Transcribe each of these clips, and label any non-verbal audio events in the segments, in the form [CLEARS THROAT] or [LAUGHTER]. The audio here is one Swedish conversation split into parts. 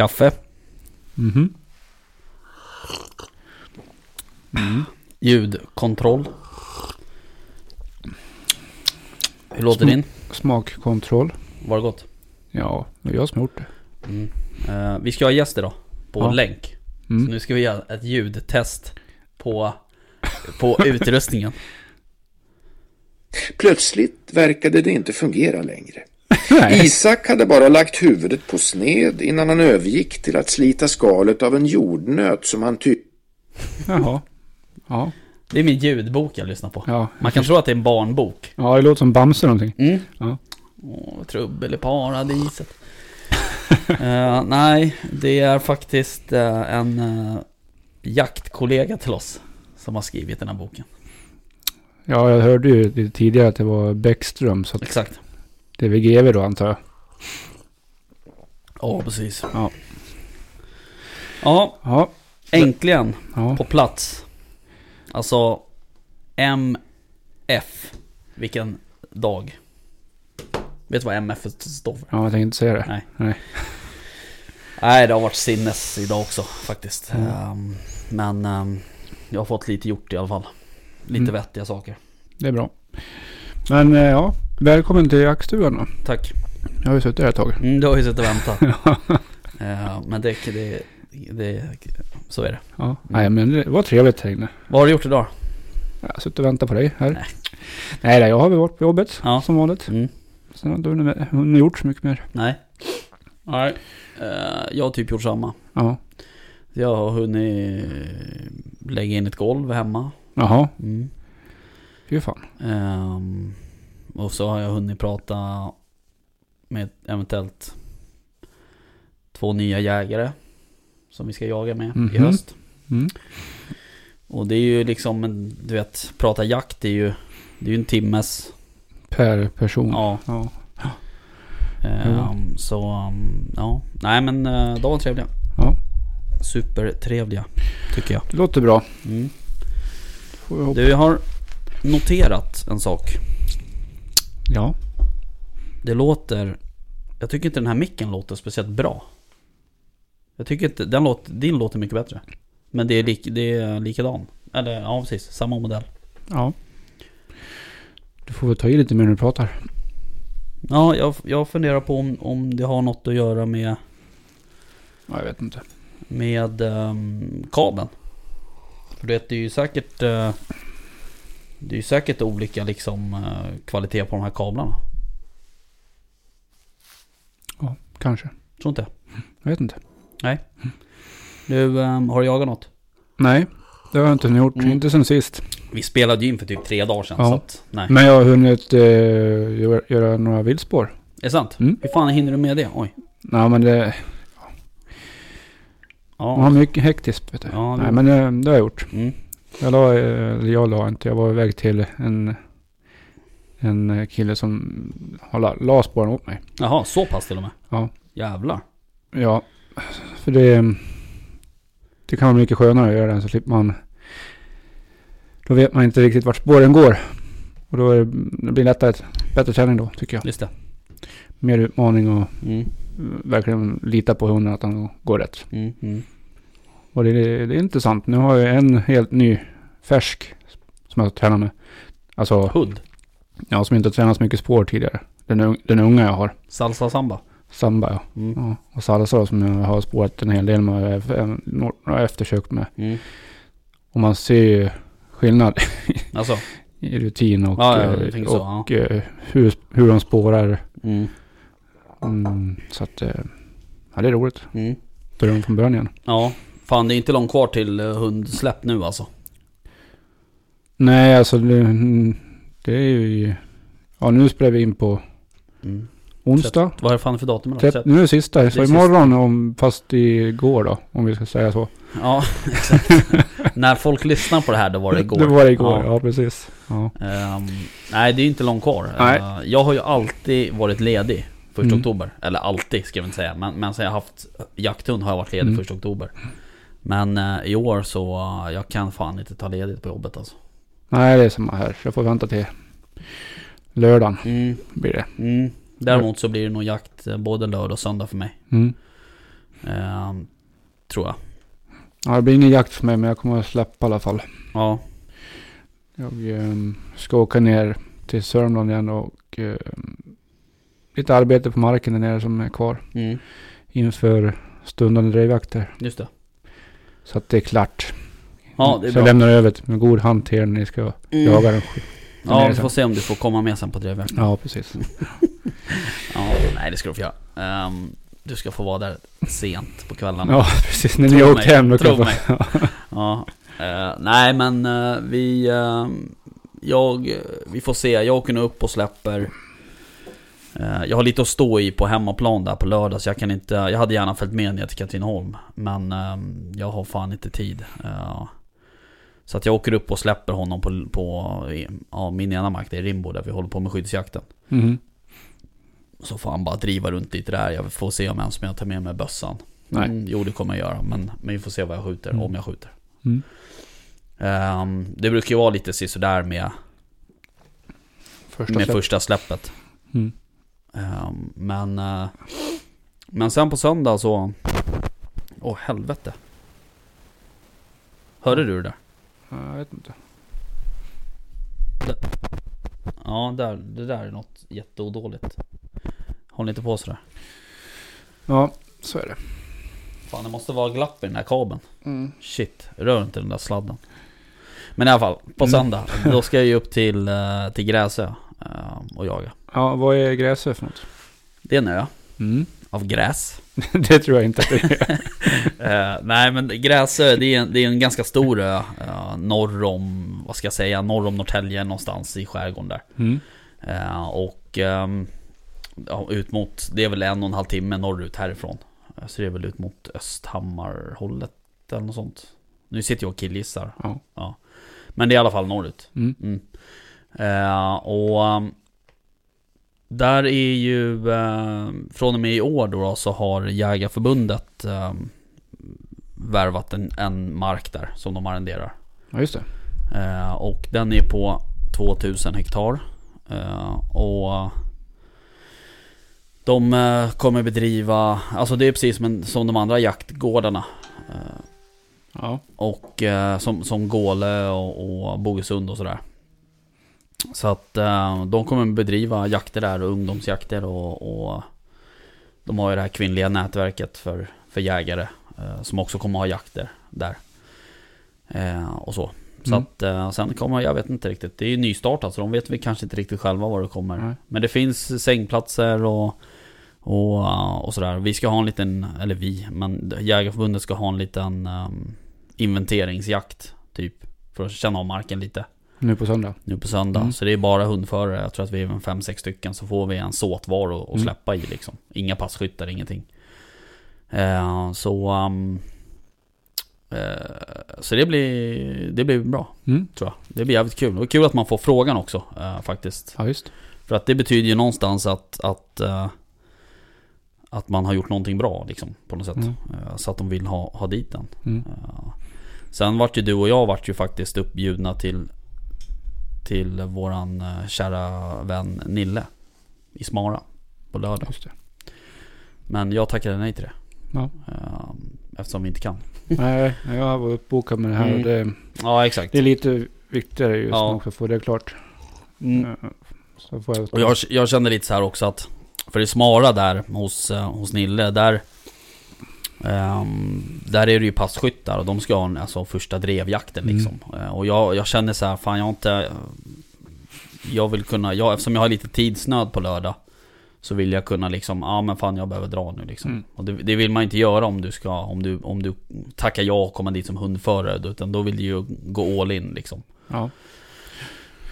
Kaffe. Mhm. Ljudkontroll. Hur låter Sm- din? Smakkontroll. Var det gott? Ja, det är jag som har gjort det. Eh, vi ska ha gäst idag. På Ja. länk. Så Mm. nu ska vi göra ett ljudtest på, på utrustningen. Plötsligt verkade det inte fungera längre. Nej. Isak hade bara lagt huvudet på sned innan han övergick till att slita skalet av en jordnöt som han tyckte Jaha. Ja. Det är min ljudbok jag lyssnar på. Ja. Man kan tro att det är en barnbok. ja, det låter som Bamse någonting. Mm. Ja. Åh, trubbel i paradiset. [LAUGHS] Eh, nej, det är faktiskt eh, en uh, jaktkollega till oss som har skrivit den här boken. Ja, jag hörde ju tidigare att det var Bäckström. Så att Exakt. Det är VGV då antar jag. Ja, precis. Ja. Ja, Ja. äntligen Ja. på plats. Alltså MF. Vilken dag. Vet du vad MF står för? ja, jag tänkte inte säga det. Nej. Nej. Nej, det har varit sinnes idag också faktiskt. Mm. Ehm, men ehm, jag har fått lite gjort i alla fall. Lite Mm. vettiga saker. Det är bra. Men eh, ja, välkommen till jaktstugan då. Tack. Jag har ju suttit här ett tag. Mm, du har ju suttit och väntat. [LAUGHS] Ehm, men det, det, det, så är det. Ja. Nej, men det var trevligt här inne. Vad har du gjort idag? Jag har suttit och väntat på dig här. Nej. Nej, nej jag har väl varit på jobbet Ja. som vanligt. Mm. Sen har jag inte hunnit- gjort så mycket mer. Nej. Nej. Eh, jag har typ gjort samma. Ja. Jag har hunnit lägga in ett golv hemma. Jaha, Mm. fy fan. Ehm, och så har jag hunnit prata med eventuellt två nya jägare. Som vi ska jaga med i Mhm. höst. Mm. Och det är ju liksom, en, du vet, prata jakt är ju, det är ju en timmes. Per person. Ja. ja. Ehm, Så, um, ja. Nej men uh, de var trevliga. Ja. Supertrevliga, tycker jag. Det låter bra. Mm. Du, jag har noterat en sak. Ja. Det låter... Jag tycker inte den här micken låter speciellt bra. Jag tycker inte... Den låter, din låter mycket bättre. Men det är, lik, det är likadan. Eller ja, precis. Samma modell. Ja. Du får väl ta i lite mer när du pratar. Ja, jag, jag funderar på om, om det har något att göra med, Ja, jag vet inte. med ehm, kabeln. För du vet, det är ju säkert... eh, det är ju säkert olika liksom uh, kvalitet på de här kablarna. Ja, kanske. Tror inte? Jag vet inte. Du, ehm, har du jagat något? Nej, det har jag inte gjort. Mm. Inte sen sist. Vi spelade ju in för typ tre dagar sedan. Ja. Så att, nej. Men jag har hunnit eh, göra, göra några viltspår. Är det sant? Mm. Hur fan hinner du med det? Oj. Nej, men det... Man har Ja. mycket hektiskt vet du. Ja, det- Nej, men det, det har jag gjort. Mm. Jag la, eh, eller jag la inte. Jag var iväg till en, en kille som har la, spåren åt mig. Jaha, så pass till och med? Ja. Jävlar. Ja, för det, det kan vara mycket skönare att göra det så slipper man. Då vet man inte riktigt vart spåren går. Och då är det, det blir lättare, bättre träning då tycker jag. Just det. Mer utmaning och Mm. verkligen lita på hunden att han går rätt. Mm. Mm. Och det, det, det är intressant. Nu har jag en helt ny färsk som jag tränar med. Alltså, Hud. ja, som inte har tränat så mycket spår tidigare. Den, den unga jag har. Salsa samba. Samba ja. Mm. ja. Och salsa då, som jag har spårat en hel del med. Några eftersökt med. Mm. Och man ser ju skillnad [LAUGHS] Alltså. i rutin och, Ja, ja, tänker så, och eh, hur, hur de spårar. Mm. Mm, så att, eh, ja det är roligt. Mm. Börjar om från början igen. Ja. Fan det är inte långt kvar till eh, hundsläpp nu alltså. Nej, alltså det, det är ju... Ja, nu spelar vi in på Mm. onsdag. Vad är det fan för datum idag? Tret, nu är det sista, Det så är imorgon om, fast igår då, om vi ska säga så. Ja, [LAUGHS] exakt. När folk lyssnar på det här då var det [LAUGHS] igår. Det var det igår, ja, Ja. precis. Ja. Ehm, nej det är inte långt kvar. Nej. Eh, jag har ju alltid varit ledig första Mm. oktober. Eller alltid ska jag inte säga. Men, men sen jag haft jakthund har jag varit ledig Mm. första oktober. Men eh, i år så, uh, jag kan fan inte ta ledigt på jobbet alltså. Nej, det är samma här. Jag får vänta till lördagen Mm, blir det. mm. Däremot så blir det nog jakt eh, både lördag och söndag för mig. Mm. Ehm, tror jag. Ja, det blir ingen jakt för mig men jag kommer att släppa i alla fall. Ja. Jag ehm, ska åka ner till Sörmland igen och ehm, lite arbete på marken där nere som är kvar Mm, inför stundande drevjakter. just det. Så att det är klart. Ja, det är så jag bra. lämnar över med god hand till er när ni ska Mm. jaga den. Ja, vi får se om du får komma med sen på drevjakt. Ja, precis. [LAUGHS] Ja, nej det ska du få göra. Ehm, du ska få vara där sent på kvällarna. Ja, precis. När ni har åkt hem tro jag mig. [LAUGHS] Ja, eh, nej men eh, vi... eh, jag, vi får se, jag åker nu upp och släpper... eh, jag har lite att stå i på hemmaplan där på lördag så jag kan inte... Jag hade gärna följt med ner till Katrineholm. Men eh, jag har fan inte tid. Eh, så att jag åker upp och släpper honom på, på ja, min ena mark, det är Rimbo där vi håller på med skyddsjakten. Mhm. Så får han bara driva runt lite där. Jag får se om ens jag tar med mig bössan. Nej. Mm, jo det kommer jag göra, men, men vi får se vad jag skjuter, Mm. om jag skjuter. Mm. Ehm, det brukar ju vara lite sådär med, Första med släpp. första släppet. Mm. Ehm, men, eh, men sen på söndag så... Åh helvete. Hörde du det där? Ja, Jag vet inte. Ja, där, det där är något jätteodåligt. Håll inte på sådär. Ja, så är det. Fan det måste vara glapp i den här kabeln. Mm. Shit, rör inte den där sladden. Men i alla fall, på Mm. söndag, då ska jag ju upp till, eh, till Gräsö eh, och jaga. Ja, vad är gräsö för något? Det är en ö Mm. av gräs. [LAUGHS] det tror jag inte att det är. [LAUGHS] Eh, nej men Gräsö, det är, en, det är en ganska stor ö eh, norr om, vad ska jag säga, norr om Norrtälje någonstans i skärgården där. Mm. Eh, och ehm, ja, ut mot, det är väl en och en halv timme norrut härifrån. Eh, Så det är väl ut mot Östhammar-hållet eller något sånt. Nu sitter jag och killgissar. Ja. Men det är i alla fall norrut. Mm. Mm. Eh, och um, där är ju, eh, från och med i år då, så har Jägarförbundet eh, värvat en, en mark där som de arrenderar. ja, just det. Eh, och den är på 2000 hektar. Eh, och de eh, kommer bedriva, alltså det är precis som, en, som de andra jaktgårdarna. Eh, Ja. och som, som Gåle och, och Bogesund och sådär. Så att eh, de kommer bedriva jakter där och ungdomsjakter och, och de har ju det här kvinnliga nätverket för, för jägare eh, som också kommer ha jakter där. Eh, och så. Så Mm. att sen kommer, jag vet inte riktigt, det är ju nystartat så de vet vi kanske inte riktigt själva vad det kommer. Nej. Men det finns sängplatser och, och, och sådär. Vi ska ha en liten, eller vi, men Jägarförbundet ska ha en liten um, inventeringsjakt typ. För att känna av marken lite Nu på söndag. nu på söndag. Mm. Så det är bara hundförare, jag tror att vi är en fem sex stycken. Så får vi en såtvar att Mm. släppa i liksom. Inga passkyttar, ingenting. Eh, så um, eh, så det blir, det blir bra, Mm. tror jag. Det blir jävligt kul. Och kul att man får frågan också, eh, faktiskt. Ja, just. För att det betyder ju någonstans att, att, eh, att man har gjort någonting bra liksom, på något sätt. Mm. Så att de vill ha, ha dit den. Mm. Sen vart ju du och jag vart ju faktiskt uppbjudna till, till våran eh, kära vän Nille i Smara på lördag. Men jag tackade nej till det. Ja. Eh, eftersom vi inte kan. [LAUGHS] Nej, jag var uppbokad med det här. Mm. och Det, Ja exakt. det är lite viktigare just Ja. nu också att få det klart. Mm. Eh, Så får jag... Och jag, jag kände lite så här också att För i Smara där hos, eh, hos Nille där ehm, Där är det ju passkyttar och de ska ha en, alltså första drevjakten Mm. liksom Eh, Och jag, jag känner så här, fan jag har inte Jag vill kunna, jag, eftersom jag har lite tidsnöd på lördag Så vill jag kunna liksom, ja men fan jag behöver dra nu liksom Mm. Och det, det vill man inte göra om du ska, om du, om du tackar ja och kommer dit som hundförare Utan då vill du ju gå all in liksom Ja.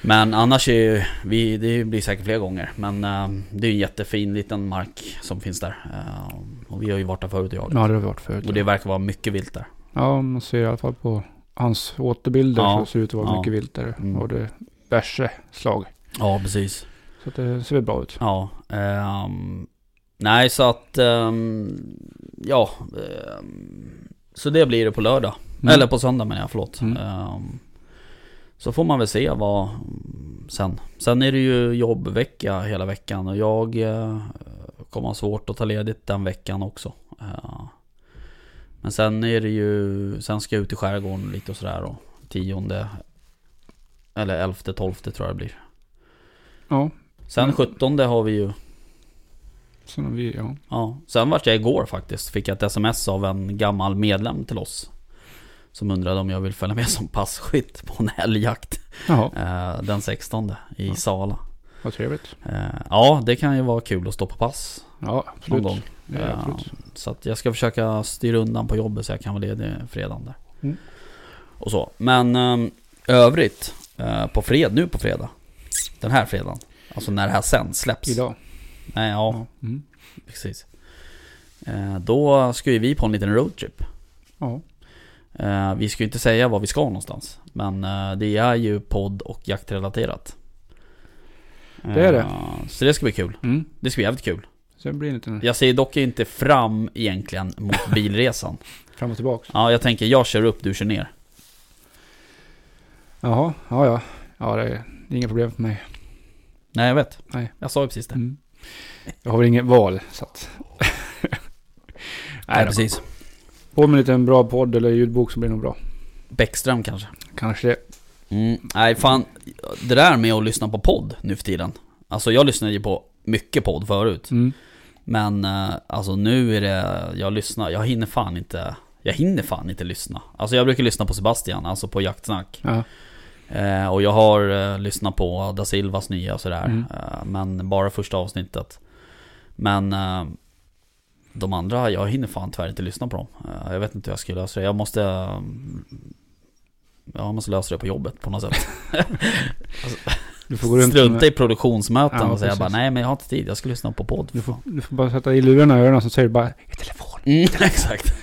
Men annars är ju, vi, det blir säkert fler gånger. Men eh, det är en jättefin liten mark som finns där. Eh, och vi har ju varit där förut och jagat. ja, det har vi varit förut. Och det verkar vara mycket vilt där. Ja, man ser i alla fall på hans återbilder Ja. så ser det ut att vara Ja. mycket vilt där. Mm. Och det är värse slag. Ja, precis. Så det ser väl bra ut. Ja. ehm, nej, så att... ehm, ja. ehm, så det blir det på lördag. Mm. Eller på söndag menar jag, förlåt. Mm. Så får man väl se vad sen. Sen är det ju jobbvecka hela veckan och jag eh, kommer ha svårt att ta ledigt den veckan också. Eh, men sen är det ju, sen ska jag ut i skärgården lite och sådär och tionde eller elfte, tolfte tror jag det blir. Ja, Sen. 17 har vi ju sen har vi, ja. Ja, sen vart jag igår faktiskt. Fick jag ett sms av en gammal medlem till oss. Som undrade om jag vill följa med som passkytt på en älgjakt. Jaha, Eh, den 16 i Ja. Sala. vad trevligt. Eh, ja, det kan ju vara kul att stå på pass Ja, någon absolut. gång. Det är Eh, absolut. så att jag ska försöka styra undan på jobbet så jag kan vara ledig fredagen där. Mm. Och så. Men eh, övrigt, på fred, nu på fredag. Den här fredagen. Alltså när det här sen släpps. Idag. Nej, ja, Ja. Mm. precis. Då ska ju vi på en liten roadtrip. ja. Eh, vi ska ju inte säga var vi ska någonstans. Men eh, det är ju podd och jaktrelaterat. Det är det. Eh, så det ska bli kul. Mm. Det ska bli jävligt kul. Sen blir det inte Jag ser dock inte fram egentligen mot [LAUGHS] bilresan. fram och tillbaks. Ja, jag tänker jag kör upp, du kör ner. Jaha, ja ja. Ja, det är, det är inga problem för mig. Nej, jag vet. Nej. Jag sa ju precis det. Mm. Jag har väl inget val, så att... Nej, [LAUGHS] då. precis. På med en liten bra podd eller ljudbok så blir det nog bra. Bäckström kanske. Kanske det. Mm. Nej, fan. Det där med att lyssna på podd nu för tiden. Alltså jag lyssnade ju på mycket podd förut. Mm. Men eh, alltså nu är det, jag lyssnar, jag hinner fan inte, jag hinner fan inte lyssna. Alltså jag brukar lyssna på Sebastian, alltså på Jaktsnack. Ja. Eh, och jag har eh, lyssnat på Da Silvas nya och sådär. Mm. Eh, men bara första avsnittet. Men eh, de andra, jag hinner fan tyvärr inte lyssna på dem. Eh, jag vet inte hur jag ska lösa det. Jag måste... eh, jag måste lösa det på jobbet på något sätt. [LAUGHS] Du får gå runt Strunta i produktionsmöten Ja, och säga bara nej men jag har inte tid, jag ska lyssna på podd. du, får, du får bara sätta i lurarna i öronen så säger du bara i telefon. Mm, [LAUGHS] exakt.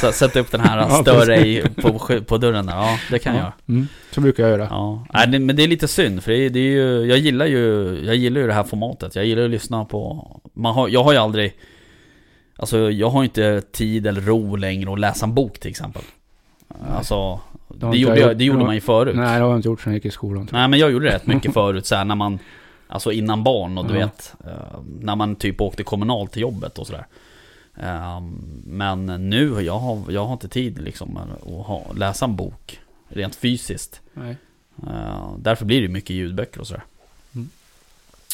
Så sätta upp den här [LAUGHS] Ja, större i, på, på dörren där. Ja, det kan jag ja. göra. Mm. Så brukar jag göra. Ja. Nej, det, men det är lite synd för det, är- det är ju, jag gillar ju, jag gillar ju det här formatet. Jag gillar att lyssna på, man har, jag har ju aldrig, alltså jag har inte tid eller ro längre att läsa en bok till exempel. Alltså, har det inte gjorde, jag det gjorde man ju förut. Nej, det har jag inte gjort sedan jag gick i skolan. Nej men jag gjorde rätt mycket [LAUGHS] förut så här, när man Alltså innan barn och du Ja. vet eh, När man typ åkte kommunalt till jobbet och sådär Eh, Men nu, jag har, jag har inte tid liksom att ha, läsa en bok Rent fysiskt. Nej. Eh, Därför blir det mycket ljudböcker och sådär Mm.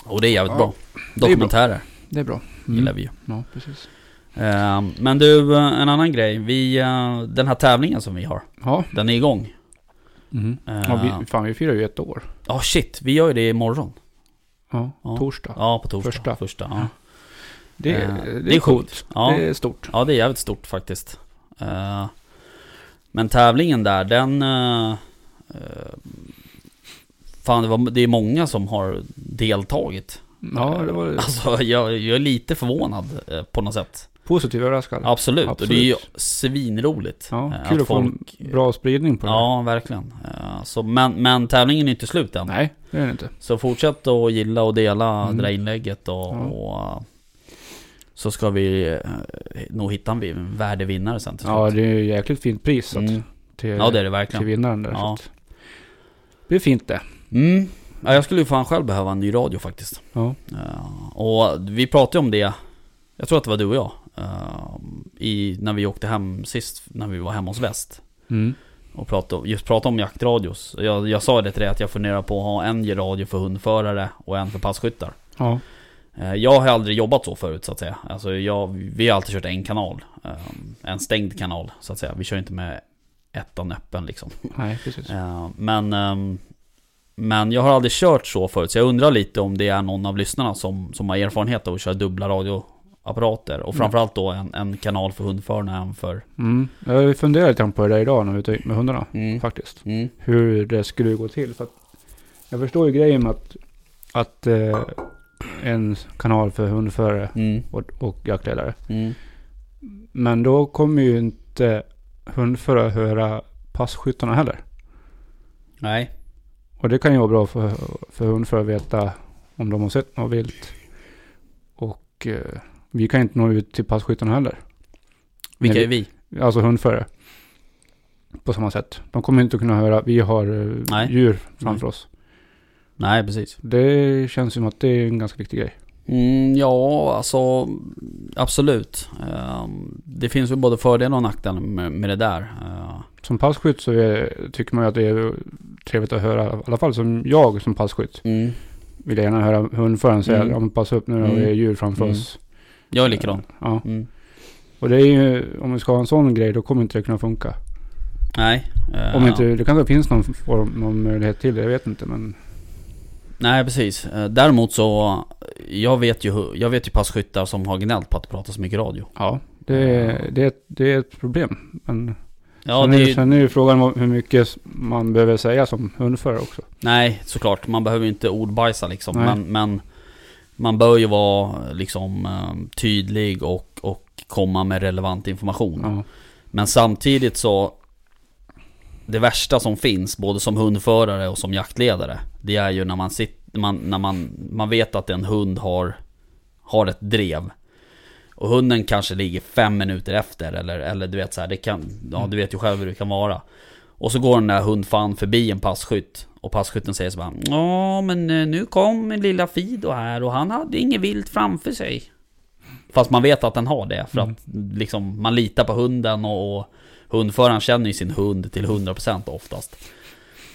Och det är jävligt Ja, bra det är bra. Dokumentärer Det är bra. gillar vi ju Ja, precis. Eh, Men du, eh, en annan grej vi, eh, Den här tävlingen som vi har Ja. Den är igång Mm. Ja vi, fan, vi firar ju ett år. Ja shit, vi gör ju det imorgon Ja, Ja. torsdag. Ja på torsdag Första. Första ja. Det, Eh, det, det är är coolt. Ja. Det är stort. Ja, det är jävligt stort faktiskt. Men tävlingen där, den... eh, fan, det, var, det är många som har deltagit. Ja, det var Alltså, jag, jag är lite förvånad på något sätt. Positivt överraskad. Absolut, och det är ju Absolut. svinroligt. Ja, eh, kul att få en bra spridning på det. Ja, verkligen. Eh, så, men, men tävlingen är inte slut än. Nej, det är det inte. Så fortsätt att gilla och dela Mm. det där inlägget och, Ja. och så ska vi eh, nog hitta en vi- en värdevinnare sen till slut. Ja, det är ju jäkligt fint pris att, Mm. till, Ja det är det till verkligen. vinnaren där. Ja. Så det är fint det. Mm. Ja, jag skulle ju fan själv behöva en ny radio faktiskt. Ja. Och vi pratade om det, jag tror att det var du och jag, eh, i, när vi åkte hem sist, när vi var hemma hos Väst. Mm. Och pratade, just pratade om jaktradios. Jag, jag sa det till dig att jag funderar på att ha en radio för hundförare och en för passkyttar. Ja. Eh, Jag har aldrig jobbat så förut så att säga. Alltså jag, vi har alltid kört en kanal. eh, En stängd kanal så att säga. Vi kör inte med ettan öppen liksom. Nej, precis. Men, ehm, men jag har aldrig kört så förut, så jag undrar lite om det är någon av lyssnarna som, som har erfarenhet av att köra dubbla radioapparater. Och Mm. framförallt då en, en kanal för hundförarna, en för... Mm. Jag funderar lite grann på det där idag när vi är ute med hundarna. Mm. Faktiskt. Mm. Hur det skulle gå till. För jag förstår ju grejen med att, att eh, en kanal för hundförare Mm. och, och jaktledare. Mm. Men då kommer ju inte hundförare höra passkyttarna heller. Nej. Och det kan ju vara bra för, för hundförare att veta om de har sett något vilt. Och eh, vi kan inte nå ut till passkyttarna heller. Vilka Nej, är vi? Alltså hundförare. på samma sätt. De kommer inte att kunna höra att vi har eh, Nej. djur framför oss. Nej, precis. Det känns som att det är en ganska viktig grej. Mm, ja, alltså absolut. Ehm, det finns ju både fördelar och nackdelar med, med det där. Eh, Som passkytt så är, tycker man ju att det är trevligt att höra, i alla fall som jag som passkytt. mm. Vill jag gärna höra hundföraren säga Mm. ja, men passa upp nu, mm. det är djur framför Mm. oss. Jag är likadan. Ja, Mm. och det är ju, om vi ska ha en sån grej då kommer inte det kunna funka. Nej. eh, Om inte, det kanske finns någon, form, någon möjlighet till det, jag vet inte men. Nej, precis. Eh, Däremot så, jag vet ju, jag vet ju passkyttar som har gnällt på att det pratar så mycket radio. Ja, det, är- det, är- det är ett problem. Men Ja, sen, är, det- sen är ju frågan hur mycket man behöver säga som hundförare också. Nej, såklart. Man behöver ju inte ordbajsa liksom. Nej. Men, men man bör ju vara liksom eh, tydlig och, och komma med relevant information. Ja, Men samtidigt så Det värsta som finns, både som hundförare och som jaktledare Det är ju när man, sitter, man, när man, man vet att en hund har Har ett drev. Och hunden kanske ligger fem minuter efter eller, eller du vet så här, det kan Ja du vet ju själv hur det kan vara. Och så går den där hundfan förbi en passkytt Och passkytten säger så bara Ja men eh, nu kom en lilla Fido här och han hade inget vilt framför sig Fast man vet att den har det för att liksom man litar på hunden och, och hundföraren känner ju sin hund till 100% oftast.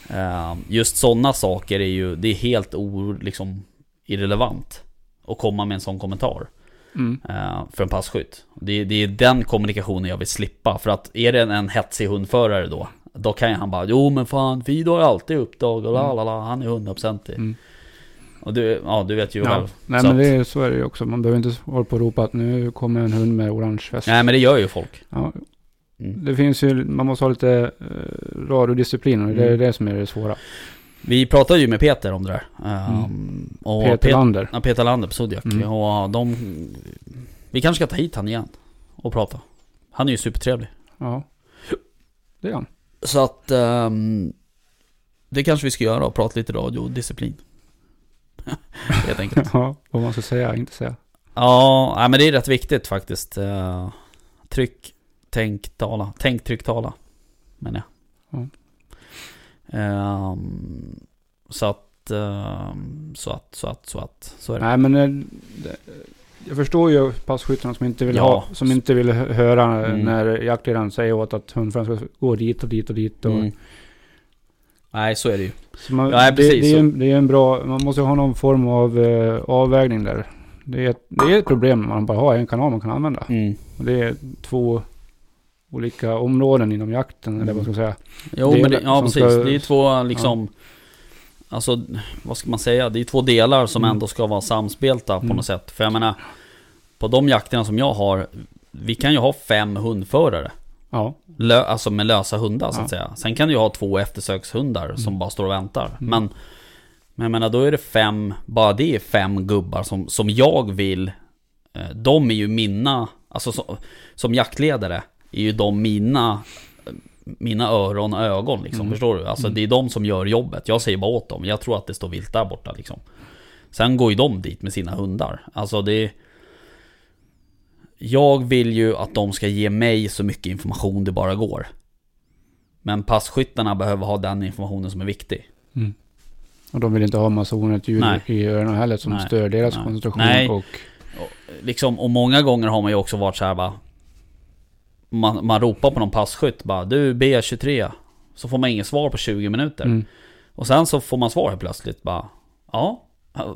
Eh, Just sådana saker är ju, det är helt o, liksom, irrelevant att komma med en sån kommentar mm. eh, för en passkytt. Det, det är den kommunikationen jag vill slippa. För att är det en, en hetsig hundförare då, då kan ju han bara Jo men fan, Fido har alltid uppdrag och lalala, han är hundraprocentig. Mm. Och du, ja du vet ju ja. själv. Nej Så men det, är- så är det ju också. Man behöver inte hålla på och ropa att nu kommer en hund med orange väst. Nej men det gör ju folk. Ja, Mm. det finns ju, man måste ha lite uh, radiodisciplin och det är Mm. det som är det svåra. Vi pratade ju med Peter om det där. Um, och Mm. Peter Pet- Lander. Ja, Peter Lander på Zodiac. Mm. Och de... Vi kanske ska ta hit han igen. Och prata. Han är ju supertrevlig. Ja. Det är han. Så att... ehm, det kanske vi ska göra och prata lite radiodisciplin. [LAUGHS] Helt enkelt. [LAUGHS] Ja, vad man ska säga, inte säga. Ja, men det är rätt viktigt faktiskt. Uh, tryck, tänk, tala. Tänk, tryck, tala. Menar jag. Ja. Ehm, så att... ehm, så att, så att, så att. Så är det. Nej men eh, det, jag förstår ju passkyttarna som inte vill Ja. ha, som inte vill hö- höra Mm. när jaktledaren säger åt att hundföraren ska gå dit och dit och dit. Och, Mm. Nej, så är det ju. man, Nej, det, precis, det, är en, det är en bra, man måste ha någon form av eh, avvägning där. Det är, ett, det är ett problem när man bara har en kanal man kan använda. Mm. Det är två olika områden inom jakten, eller vad ska jag säga. Jo Det men det, ja precis, ska- det är två liksom Alltså, vad ska man säga? Det är två delar som Mm. ändå ska vara samspelta på Mm. något sätt. För jag menar, på de jakterna som jag har, vi kan ju ha fem hundförare. Ja. Lö, alltså med lösa hundar så att Ja. säga. Sen kan du ju ha två eftersökshundar som Mm. bara står och väntar. Mm. Men, men jag menar, då är det fem, bara det är fem gubbar som, som jag vill, eh, de är ju mina, alltså som, som jaktledare, är ju de mina, mina öron och ögon liksom, Mm. förstår du? Alltså Mm. det är de som gör jobbet, jag säger bara åt dem, jag tror att det står vilt där borta liksom. Sen går ju de dit med sina hundar, alltså det jag vill ju att de ska ge mig så mycket information det bara går. Men passkyttarna behöver ha den informationen som är viktig. Mm. Och de vill inte ha massa onödigt ljud Nej. i öronen heller som Nej. stör deras Nej. koncentration. Nej. Och, Liksom, och många gånger har man ju också varit så här bara man, man ropar på någon passkytt bara Du B23 Så får man inget svar på 20 minuter mm. Och sen så får man svar helt plötsligt bara Ja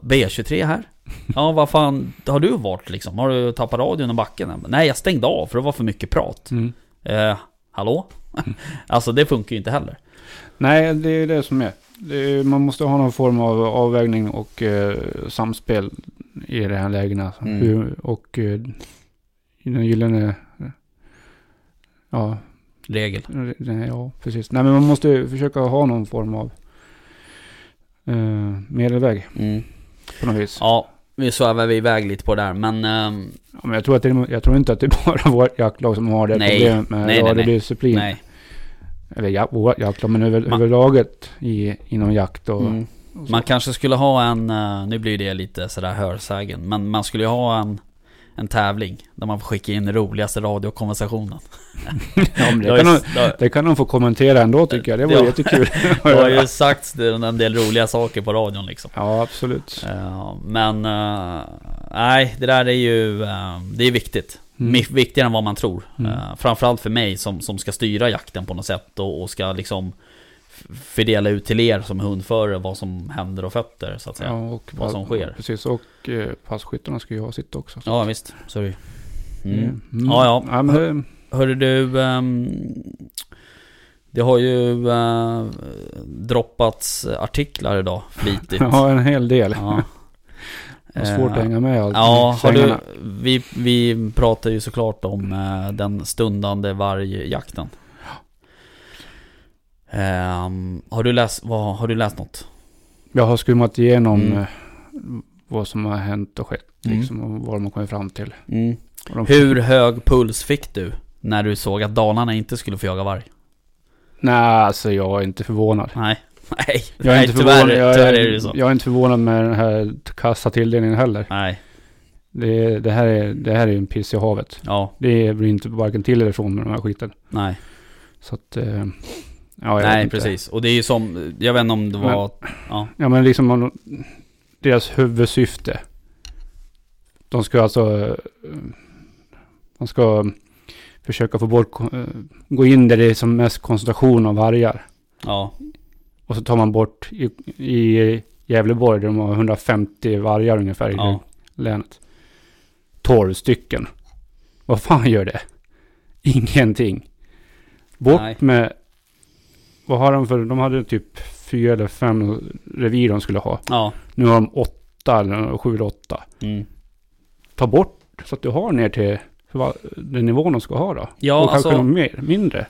B23 här Ja vad fan Har du varit liksom? Har du tappat radion i backen? Nej jag stängde av för det var för mycket prat Mm. eh, Hallå? [LAUGHS] alltså det funkar ju inte heller Nej, det är det som är. Det är. Man måste ha någon form av avvägning och eh, samspel i de här lägena. Mm. Och eh, i den gyllene... Ja, Regel ja, precis. Nej, men man måste försöka ha någon form av eh, medelväg mm. på något vis. Ja Vi svävar vi iväg lite på det där men ehm, Ja, men jag, tror att det, jag tror inte att det är [LAUGHS] bara vårt jaktlag som har det Nej. problemet med Nej, nej, radiodisciplin. Nej Eller ja, vårt jaktlag, men över, Man- överlaget i, inom jakt och... mm. och. Man kanske skulle ha en, eh, nu blir det lite sådär hörsägen, men man skulle ju ha en, en tävling där man får skicka in den roligaste radiokonversationen. Ja, det, kan de, det kan de få kommentera ändå tycker jag. Det var Ja. jättekul. [LAUGHS] Det har ju sagts det- en del roliga saker på radion liksom. Ja, absolut. Eh, Men eh, nej, det där är ju eh, Det är viktigt. Mm. Viktigare än vad man tror. Mm. Framförallt för mig som, som ska styra jakten på något sätt och, och ska liksom fördela ut till er som hundförare vad som händer och fötter så att säga. Ja, Ja, och vad som sker. Precis, och eh, passkyttarna ska ju ha sitt också. visst, så är det. Mm. Mm. Ja, ja. ja men det, Hörru du, ehm, det har ju eh, droppats artiklar idag flitigt. [LAUGHS] ja, en hel del. Ja. [LAUGHS] Det är svårt att Eh, hänga med allt. Ja, har du, vi, vi pratar ju såklart om eh, den stundande vargjakten. Ehm, har, du läst, vad, har du läst något? Jag har skummat igenom Mm. eh, vad som har hänt och skett. Mm. Liksom, och vad har kommit fram till. De, Hur hög puls fick du när du såg att Dalarna inte skulle få jaga varg? Nej, alltså jag är inte förvånad. Nej, [LAUGHS] nej, Jag är nej inte tyvärr, förvånad, jag, tyvärr är, det så. jag är inte förvånad med den här kassa tilldelningen heller. Nej, Det, det, här är, det här är en piss i havet. ja, Det blir inte varken till eller från med den här skiten. nej. Så att... eh, Ja, nej, precis. Och det är ju som, jag vet inte om det var... ja, Ja men liksom deras huvudsyfte. De ska alltså... De ska försöka få bort, gå in där det är som mest koncentration av vargar. ja, Och så tar man bort i, i Gävleborg där de har 150 vargar ungefär i ja. länet. 12 stycken. Vad fan gör det? Ingenting. Bort Nej. med... Vad har de för... De hade typ fyra eller fem revir de skulle ha. Ja, Nu har de åtta eller sju eller åtta. mm. Ta bort så att du har ner till den nivån de ska ha då. Ja, och kanske alltså- mer, mindre.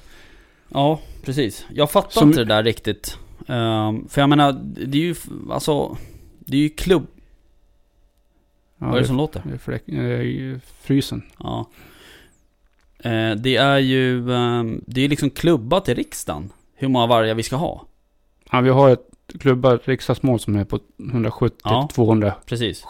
Ja, precis. Jag fattar Som- inte det där riktigt. Ehm, för jag menar, det är ju alltså... Det är ju klubb... Ja, vad är det som låter? det är fläck, eh, frysen. Ja. Eh, det är ju... ehm, det är ju liksom klubbat i riksdagen. Hur många vargar vi ska ha. Ja, vi har ett klubbat riksdagsmål som är på 170 Ja. 270 Precis.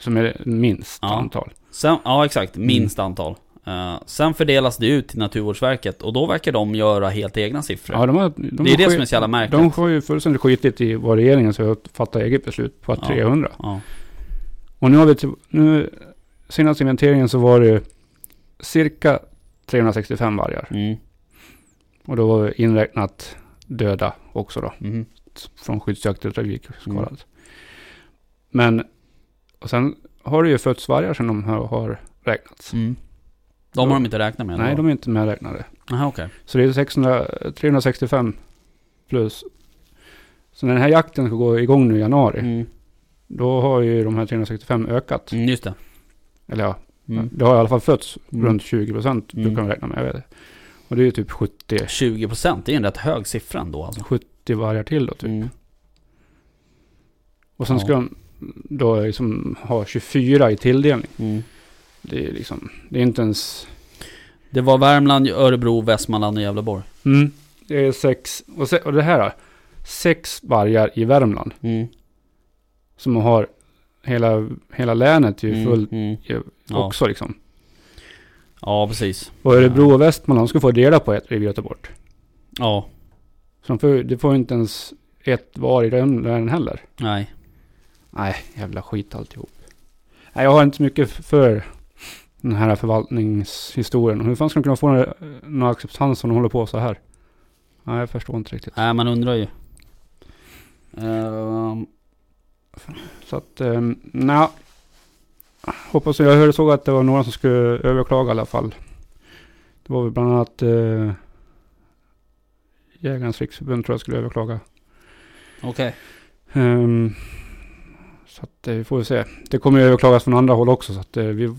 som är minst Ja. antal. Sen, ja, exakt. Minst antal. Eh, sen fördelas det ut till Naturvårdsverket och då verkar de göra helt egna siffror. Ja, de har, de det är har det skit- som är så jävla märkligt. De har ju fullständigt skitit i vad regeringen ska fatta eget beslut på Ja. 300. Ja. Och nu har vi, nu, senaste inventeringen så var det cirka 365 vargar. Mm. Och då var inräknat döda också då. Mhm. Från skyddsjakt och trafikskadat. Men, och sen har det ju fötts vargar som de har, har räknats. Mm. De har de inte räknat med? Nej, ändå? de är inte medräknade. Aha, okej. Så det är 600, 365 plus. Så när den här jakten ska gå igång nu i januari. Mm. Då har ju de här 365 ökat. Mm, just det. Eller ja, Mm. det har i alla fall fötts Mm. runt 20 procent Mm. brukar man räkna med. Och det är ju typ 70, 20% det är en rätt hög siffra ändå alltså. 70 vargar till då typ. Mm. Och sen Ja. ska de då liksom ha 24 i tilldelning. Mm. Det är liksom, det är inte ens... Det var Värmland, Örebro, Västmanland och Gävleborg. Mm. Det är sex, och, se, och det här då. Sex vargar i Värmland. Mm. Som har hela, hela länet ju Mm, fullt mm. också liksom. Ja, precis. Och Örebro och Västmanland ska få dela på ett ta bort. Ja, Så de får, det får inte ens ett var i den länen heller. nej. Nej, jävla skit alltihop. Nej, jag har inte så mycket för den här förvaltningshistorien. Hur fan ska de kunna få några acceptans om de håller på så här? Nej, jag förstår inte riktigt. Nej, man undrar ju. Ehm, Så att, um, nja. Hoppas jag. Hörde såg att det var några som skulle överklaga i alla fall. Det var väl bland annat uh, Jägarnas riksförbund tror jag skulle överklaga. Okej. Ehm, så att eh, vi får se. Det kommer ju överklagas från andra håll också så att eh, vi, [LAUGHS]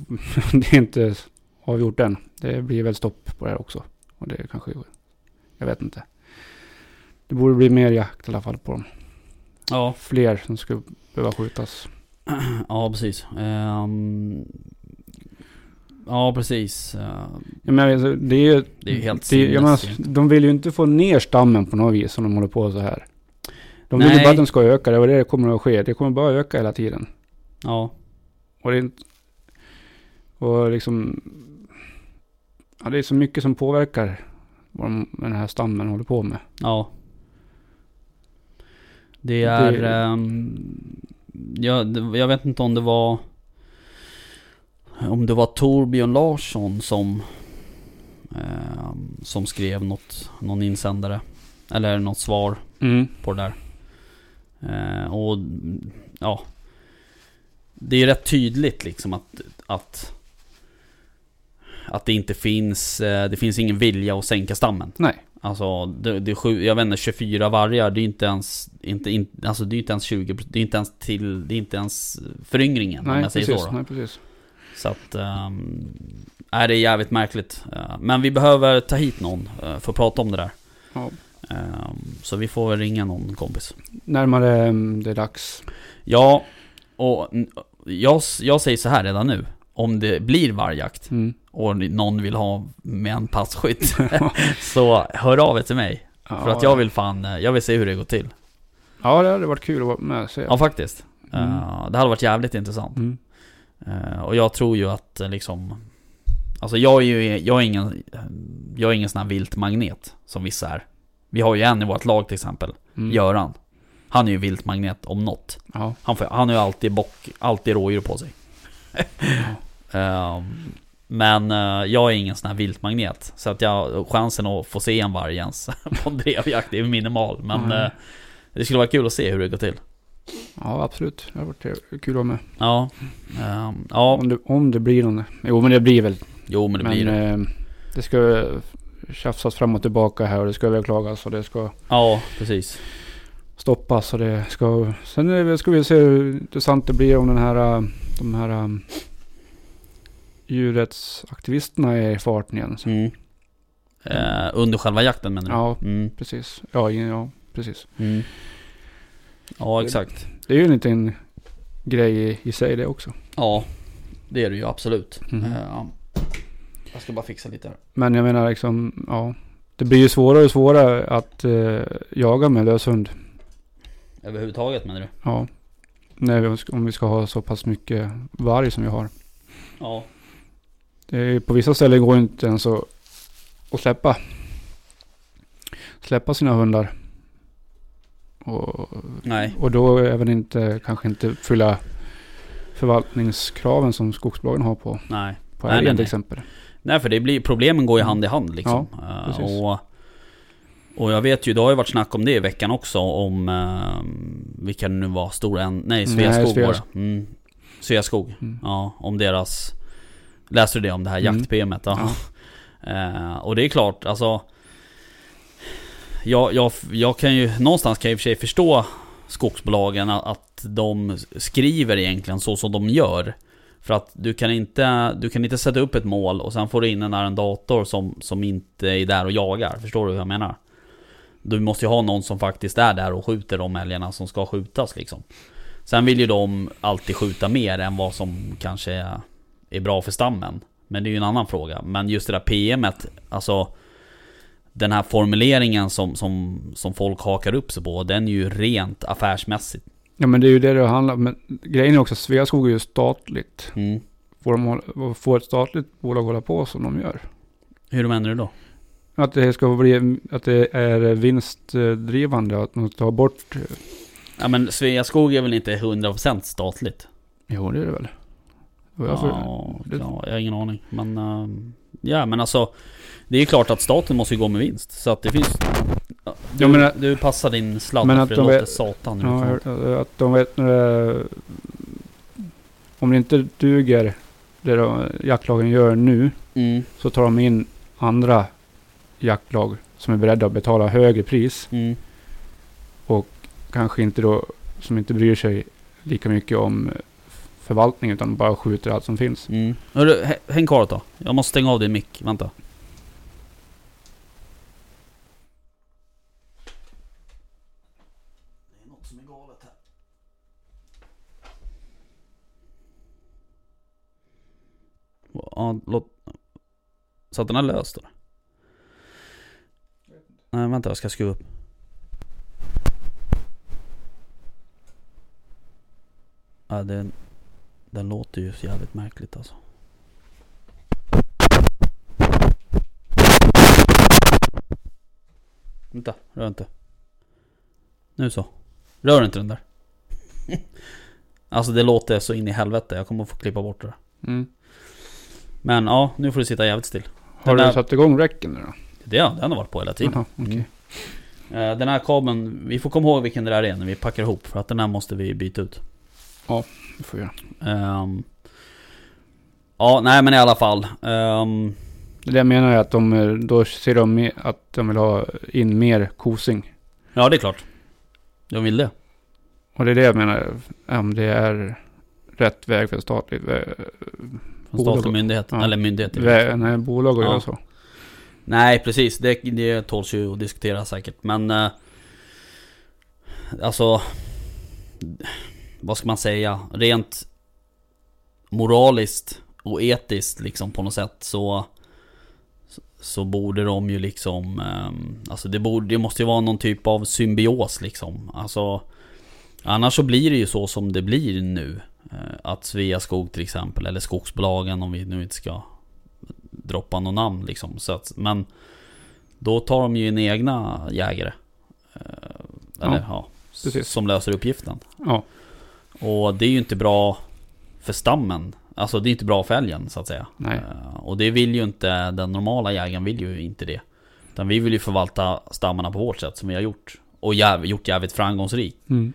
det är inte avgjort än. Det blir väl stopp på det här också. Och det kanske, jag vet inte. Det borde bli mer jakt i alla fall på dem. Ja. Fler som skulle behöva skjutas. [CLEARS THROAT] ja, precis. Ehm, ja, precis. Jag menar, alltså, det är ju... Det är ju helt det, jag menar, De vill ju inte få ner stammen på något vis som de håller på så här. De vill ju Nej. bara att den ska öka. Det var det det kommer att ske. Det kommer bara öka hela tiden. ja. Och det är inte... Och liksom... Ja, det är så mycket som påverkar vad de- den här stammen håller på med. Ja. Det är... Det- ehm, jag, jag vet inte om det var... Om det var Torbjörn Larsson som... ehm, som skrev något, någon insändare. Eller något svar Mm. på det där. Eh, och ja. Det är rätt tydligt liksom att, att att det inte finns, eh, det finns ingen vilja att sänka stammen. Nej. Alltså, det, det är sju, jag vet inte, 24 vargar, det är inte ens, inte, inte, alltså det är inte ens 20, det är inte ens till, det är inte ens föryngringen om Nej, jag säger precis. så. Då. Nej, precis. Så att, um, är det är jävligt märkligt. Eh, men vi behöver ta hit någon eh, för att prata om det där. Ja. Ehm, så vi får väl ringa någon kompis. Närmare mm, det är dags. Ja, och jag, jag säger så här redan nu. Om det blir vargjakt Mm. Och någon vill ha med en passkytt [LAUGHS] så hör av er till mig. Ja, För att jag vill fan, eh, jag vill se hur det går till. Ja, det hade varit kul att vara med och se. Ja faktiskt. Mm. Eh, det hade varit jävligt intressant. Mm. Eh, och jag tror ju att liksom Alltså jag är ju jag är ingen Jag är ingen sån här viltmagnet som vissa är. Vi har ju en i vårt lag till exempel, Mm. Göran. Han är ju viltmagnet om något. Ja. Han, får, han har ju alltid bock, alltid rådjur på sig. [LAUGHS] Ehm, men eh, jag är ingen sån här viltmagnet. Så att jag, chansen att få se en varg ens [LAUGHS] på en drevjakt är minimal. Men Mm. eh, det skulle vara kul att se hur det går till. ja, absolut. Det hade varit kul att vara med. Ja, ehm, ja, Om det, om det blir någon. Jo, men det blir väl. jo men det men blir det. eh, det ska tjafsas fram och tillbaka här och det ska överklagas och det ska Ja, precis. stoppas och det ska... Sen ska vi se hur intressant det blir om den här, eh, de här um, djurrättsaktivisterna är i farten igen. Så, Mm. Eh, under själva jakten menar du? Ja. Mm. Precis. Ja, ja, precis. Mm. Ja, exakt. Det är ju en liten grej i, i sig det också. Ja, det är det ju absolut. Mhm. Eh, jag ska bara fixa lite här. Men jag menar liksom, ja. Det blir ju svårare och svårare att eh, jaga med löshund. Överhuvudtaget menar du? Ja. Vi, om vi ska ha så pass mycket varg som vi har. Ja. Är, på vissa ställen går det inte ens att, att släppa. Släppa sina hundar. Och, Nej. och då även inte, kanske inte fylla förvaltningskraven som skogsbolagen har på, Nej. på Nej, älgen nej, till nej. exempel. Nej för det blir, problemen går ju hand i hand liksom. Eh, precis. och, och jag vet ju, det har ju varit snack om det i veckan också om uh, vilka det nu var, Stora en, nej Sveaskog var Sveas- det. Mm. Sveaskog. Mm. Ja, om deras... Läste du det om det här Mm. jakt-PMet? Ja. [LAUGHS] Eh, och det är klart, alltså... Jag, jag, jag kan ju, någonstans kan jag i och för sig förstå skogsbolagen att, att de skriver egentligen så som de gör. För att du kan inte, du kan inte sätta upp ett mål och sen får du in en arrendator som, som inte är där och jagar. Förstår du hur jag menar? Du måste ju ha någon som faktiskt är där och skjuter de älgarna som ska skjutas liksom. Sen vill ju de alltid skjuta mer än vad som kanske är, bra för stammen. Men det är ju en annan fråga. Men just det där PMet, alltså den här formuleringen som, som, som folk hakar upp sig på, den är ju rent affärsmässigt. Ja men det är ju det det handlar om. Men grejen är också att Sveaskog är ju statligt. Mm. Får, de hålla, får ett statligt bolag hålla på som de gör? Hur menar du då? Att det ska bli, att det är vinstdrivande, att man tar bort... Ja men Sveaskog är väl inte 100% statligt? Jo det är det väl? Jag för, Ja, jag har ingen aning. Men, ehm, ja men alltså Det är ju klart att staten måste ju gå med vinst. Så att det finns... Du, Ja, men att- du passar din sladd men för att det de låter vet- satan ja, jag att de vet när det, Om det inte duger det de, jaktlagen gör nu mm, så tar de in andra jaktlag som är beredda att betala högre pris. mm. Kanske inte då som inte bryr sig lika mycket om förvaltning utan bara skjuter allt som finns. Mm. Hörru, hä- häng kvar ett tag. Jag måste stänga av din mick. Vänta. Det är något som är galet här. Ja, låt... Så att den är löst eller? Nej vänta, jag ska skruva upp. Ja, den, den låter ju så jävligt märkligt alltså. Vänta, rör inte. Nu så. Rör inte den där. alltså det låter så in i helvete. Jag kommer att få klippa bort det mm. Men ja, nu får du sitta jävligt still. Den har du där... satt igång räcken nu då? Det, den har varit på hela tiden. Aha, okay. mm. Eh, den här kabeln, vi får komma ihåg vilken det där är när vi packar ihop. För att den här måste vi byta ut. Ja får jag göra. Ehm, ja, nej men i alla fall. Ehm, Det där menar jag att de, eh, då ser de att de vill ha in mer kosing. ja, det är klart. De vill det. Och det är det jag menar, om det är rätt väg för statligt vä- Från statlig myndighet. Ja. Eller myndighet. vä- nej, bolag att Ja. så. Nej, precis. Det, det tåls ju att diskutera säkert. Men... Eh, alltså... Vad ska man säga? Rent moraliskt och etiskt liksom på något sätt så... Så borde de ju liksom... ehm, alltså det, borde, det måste ju vara någon typ av symbios liksom. Alltså... Annars så blir det ju så som det blir nu. Eh, Att Sveaskog till exempel, eller skogsbolagen om vi nu inte ska droppa någon namn liksom. Så att, men då tar de ju in egna jägare. Eh, Eller Ja, ja, som löser uppgiften. Ja, Och det är ju inte bra för stammen. Alltså det är inte bra för älgen så att säga. nej. Eh, Och det vill ju inte, den normala jägaren vill ju inte det. Utan vi vill ju förvalta stammarna på vårt sätt som vi har gjort. Och jäv, gjort jävligt framgångsrikt. Mm.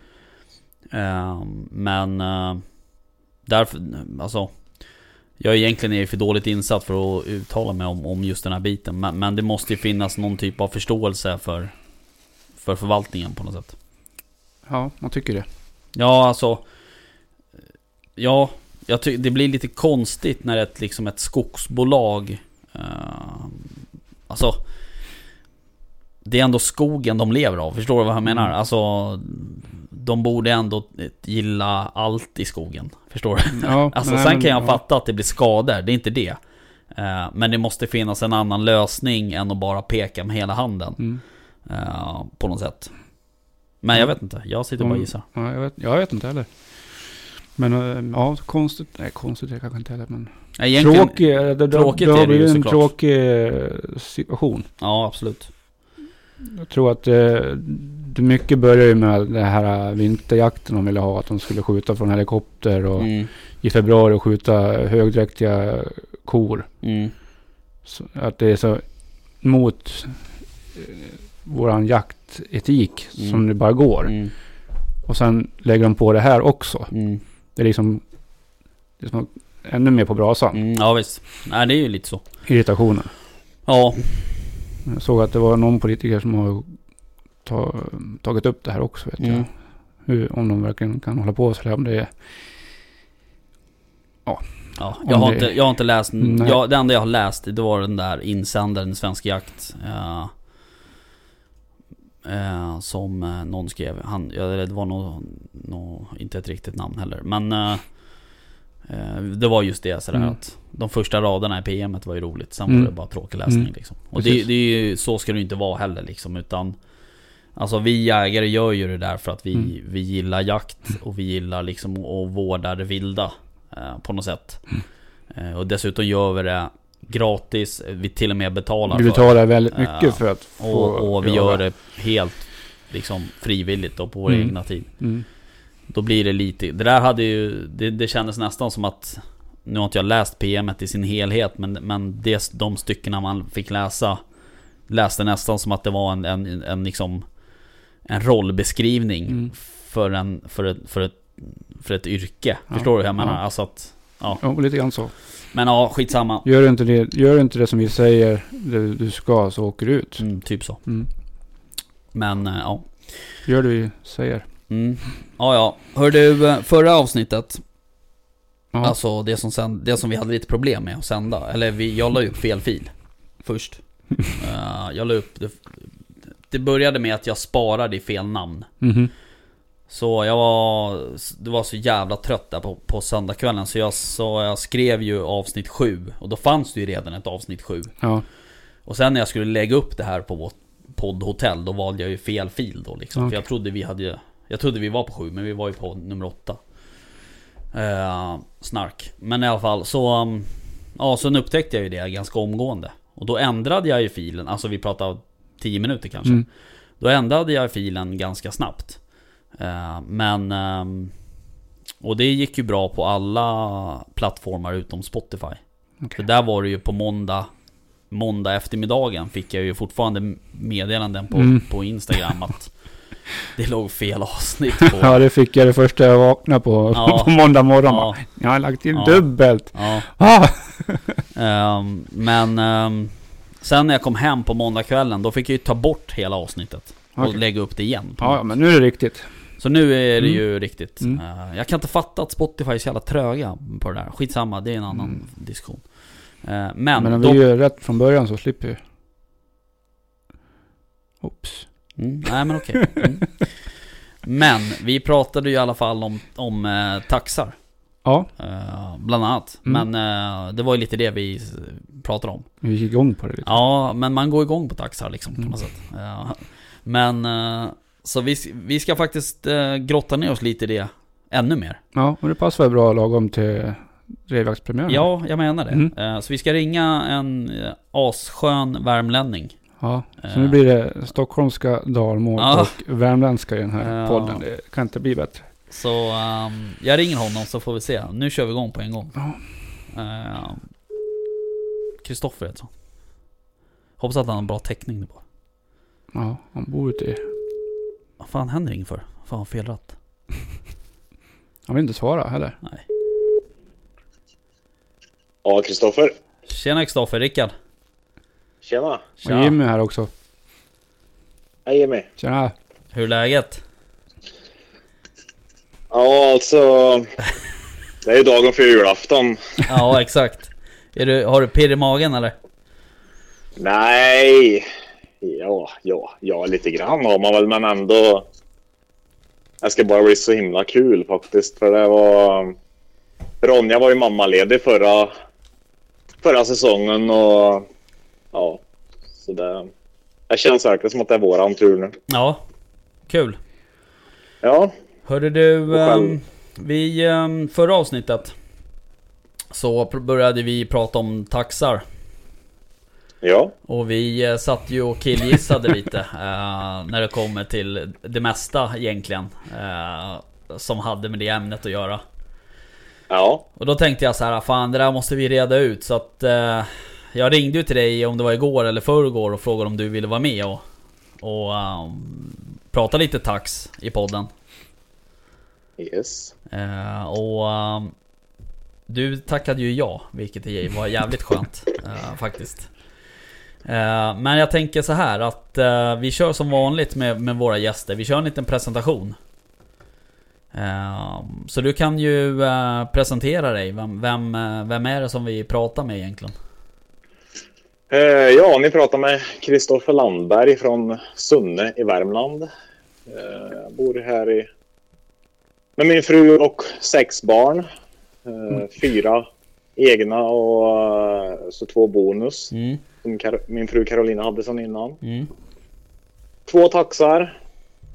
Eh, Men eh, därför, alltså Jag egentligen är för dåligt insatt för att uttala mig om, om just den här biten men, men det måste ju finnas någon typ av förståelse för För förvaltningen på något sätt Ja, man tycker det. Ja alltså Ja jag ty- det blir lite konstigt när ett, liksom ett skogsbolag eh, Alltså Det är ändå skogen de lever av, förstår du vad jag menar? Mm. Alltså De borde ändå gilla allt i skogen Förstår du? Ja, [LAUGHS] Alltså nej, sen men- kan jag ja. fatta att det blir skador, det är inte det Eh, Men det måste finnas en annan lösning än att bara peka med hela handen Mm. eh, På något sätt Men jag vet inte, jag sitter bara och Mm. gissar Ja, jag vet, jag vet inte heller. Men eh, ja, konstigt. Nej, konstigt är det kanske inte heller. Men Nej, tråkig. Det, det, tråkigt det är har det blivit en tråkig eh, situation. Ja absolut Jag tror att eh, det mycket börjar ju med den här vinterjakten de ville ha. Att de skulle skjuta från helikopter och mm. i februari skjuta högdräktiga kor. Mm. Att det är så mot eh, våran jaktetik Mm. som det bara går. Mm. Och sen lägger de på det här också. Mm. Det är liksom, det är som ännu mer på brasan. Mm. Ja visst, nej det är ju lite så Irritationen. Ja, Jag såg att det var någon politiker som har ta, tagit upp det här också. Vet Mm. jag. Hur, om de verkligen kan hålla på sådär. Om det är, ja Om jag, har det- inte, jag har inte läst, jag, det enda jag har läst det var den där insändaren, Svensk Jakt eh, eh, Som eh, någon skrev, han, ja, det var nog, nog inte ett riktigt namn heller men eh, eh, Det var just det sådär Mm. att De första raderna i PMet var ju roligt, sen Mm. var det bara tråkig läsning Mm. liksom Och det, det är ju, så ska det ju inte vara heller liksom utan Alltså vi jägare gör ju det där för att vi, Mm. vi gillar jakt och vi gillar liksom att vårda det vilda eh, På något sätt eh, Och dessutom gör vi det gratis, vi till och med betalar vi för betalar väldigt mycket Ja. för att få och, och vi göra gör det helt liksom frivilligt och på vår Mm. egna tid Mm. Då blir det lite, det där hade ju, det, det kändes nästan som att Nu har inte jag läst PMet i sin helhet men, men det, de styckena man fick läsa Läste nästan som att det var en, en, en liksom En rollbeskrivning Mm. för, en, för, ett, för, ett, för ett yrke Ja. Förstår du hur jag menar? Ja. Alltså att Ja, Ja, lite grann så. Men ja skitsamma Gör du inte det, gör du inte det som vi säger det du ska så åker du ut. mm, Typ så Mm. Men eh, ja Gör det vi säger. mm. Ja ja, hör du eh, förra avsnittet Ja. Alltså det som, sen, det som vi hade lite problem med att sända, eller vi, jag la upp fel fil Först [LAUGHS] Eh, Jag la upp det, det började med att jag sparade i fel namn Mhm. Så jag var, det var så jävla trött där på, på söndagskvällen så jag, så jag skrev ju avsnitt 7 Och då fanns det ju redan ett avsnitt 7 Ja. Och sen när jag skulle lägga upp det här på vårt poddhotell Då valde jag ju fel fil då liksom Okej. För jag trodde vi hade Jag trodde vi var på 7 men vi var ju på nummer 8 eh, Snark Men i alla fall så um, Ja sen upptäckte jag ju det ganska omgående Och då ändrade jag ju filen Alltså vi pratar 10 minuter kanske. Mm. Då ändrade jag filen ganska snabbt. Eh, men... ehm, och det gick ju bra på alla plattformar utom Spotify. För Okej. där var det ju på måndag Måndag eftermiddagen fick jag ju fortfarande meddelanden på, Mm. på Instagram [LAUGHS] att Det låg fel avsnitt [LAUGHS] på Ja, det fick jag det första jag vaknade på, Ja. [LAUGHS] på måndag morgon. Ja. Ja. Jag har lagt in Ja. dubbelt. ja. Ah! Ehm, Men ehm, Sen när jag kom hem på måndagskvällen Då fick jag ju ta bort hela avsnittet Och Okej. lägga upp det igen ja, men nu är det riktigt. Så nu är det Mm. ju riktigt. Mm. Eh, jag kan inte fatta att Spotify är så jävla tröga på det där. Skitsamma, det är en annan Mm. diskussion. Eh, men, Men om dock- vi gör rätt från början så slipper vi. Oops. mm, nej men okej. Mm. Men vi pratade ju i alla fall om, om eh, taxar. Ja, Eh, bland annat. Mm. Men eh, det var ju lite det vi pratade om. vi gick igång på det lite. Ja, men man går igång på taxar liksom på Mm. något sätt. Ja. Men så vi, vi ska faktiskt eh, grotta ner oss lite i det ännu mer. Ja, och det passar väl bra lagom till drevjaktspremiären. Ja, jag menar det. Mm. Eh, Så vi ska ringa en eh, asskön värmlänning. Ja, så Eh. nu blir det stockholmska dalmål Ja. och värmländska i den här Ja. podden. Det kan inte bli bättre. Så ehm, jag ringer honom så får vi se. Nu kör vi igång på en gång. Ja. Ehm, Kristoffer heter han. Hoppas att han har bra täckning nu bara. Ja, han bor ute i... Vad fan händer inget för? Fan har fel ratt. [LAUGHS] Han vill inte svara heller. Nej. Ja, Kristoffer. Tjena Kristoffer, Rickard. Tjena. Och Jimmy här också. Hej Jimmy. Tjena. Hur är läget? Ja, alltså. [LAUGHS] Det är ju dagen för julafton. Ja, exakt. Är du, har du pirr i magen eller? Nej. Ja, ja, ja, lite grann har man väl, men ändå. Det ska bara bli så himla kul faktiskt, för det var. Ronja var ju mammaledig förra. Förra säsongen och. Ja, så det. Det känns verkligen som att det är våran tur nu. Ja. Kul. Ja, Hörde du, ehm, vi, ehm, förra avsnittet så började vi prata om taxar. Ja, Och vi eh, satt ju och killgissade lite [LAUGHS] eh, när det kommer till det mesta egentligen. eh, som hade med det ämnet att göra. ja, Och då tänkte jag så här, fan det där måste vi reda ut. Så att eh, jag ringde ju till dig om det var igår eller förrgår och frågade om du ville vara med och, och ehm, prata lite tax i podden. yes. Eh, och ehm, du tackade ju ja, vilket var jävligt skönt eh, faktiskt. Eh, men jag tänker så här att eh, vi kör som vanligt med, med våra gäster. Vi kör en liten presentation. Eh, så du kan ju presentera dig. Vem, vem, vem är det som vi pratar med egentligen? Ja, ni pratar med Kristoffer Landberg från Sunne i Värmland. Jag bor här i, med min fru och sex barn. Eh, fyra egna och så två bonus Mm, Kar- min fru Carolina hade sedan innan. mm, Två taxar.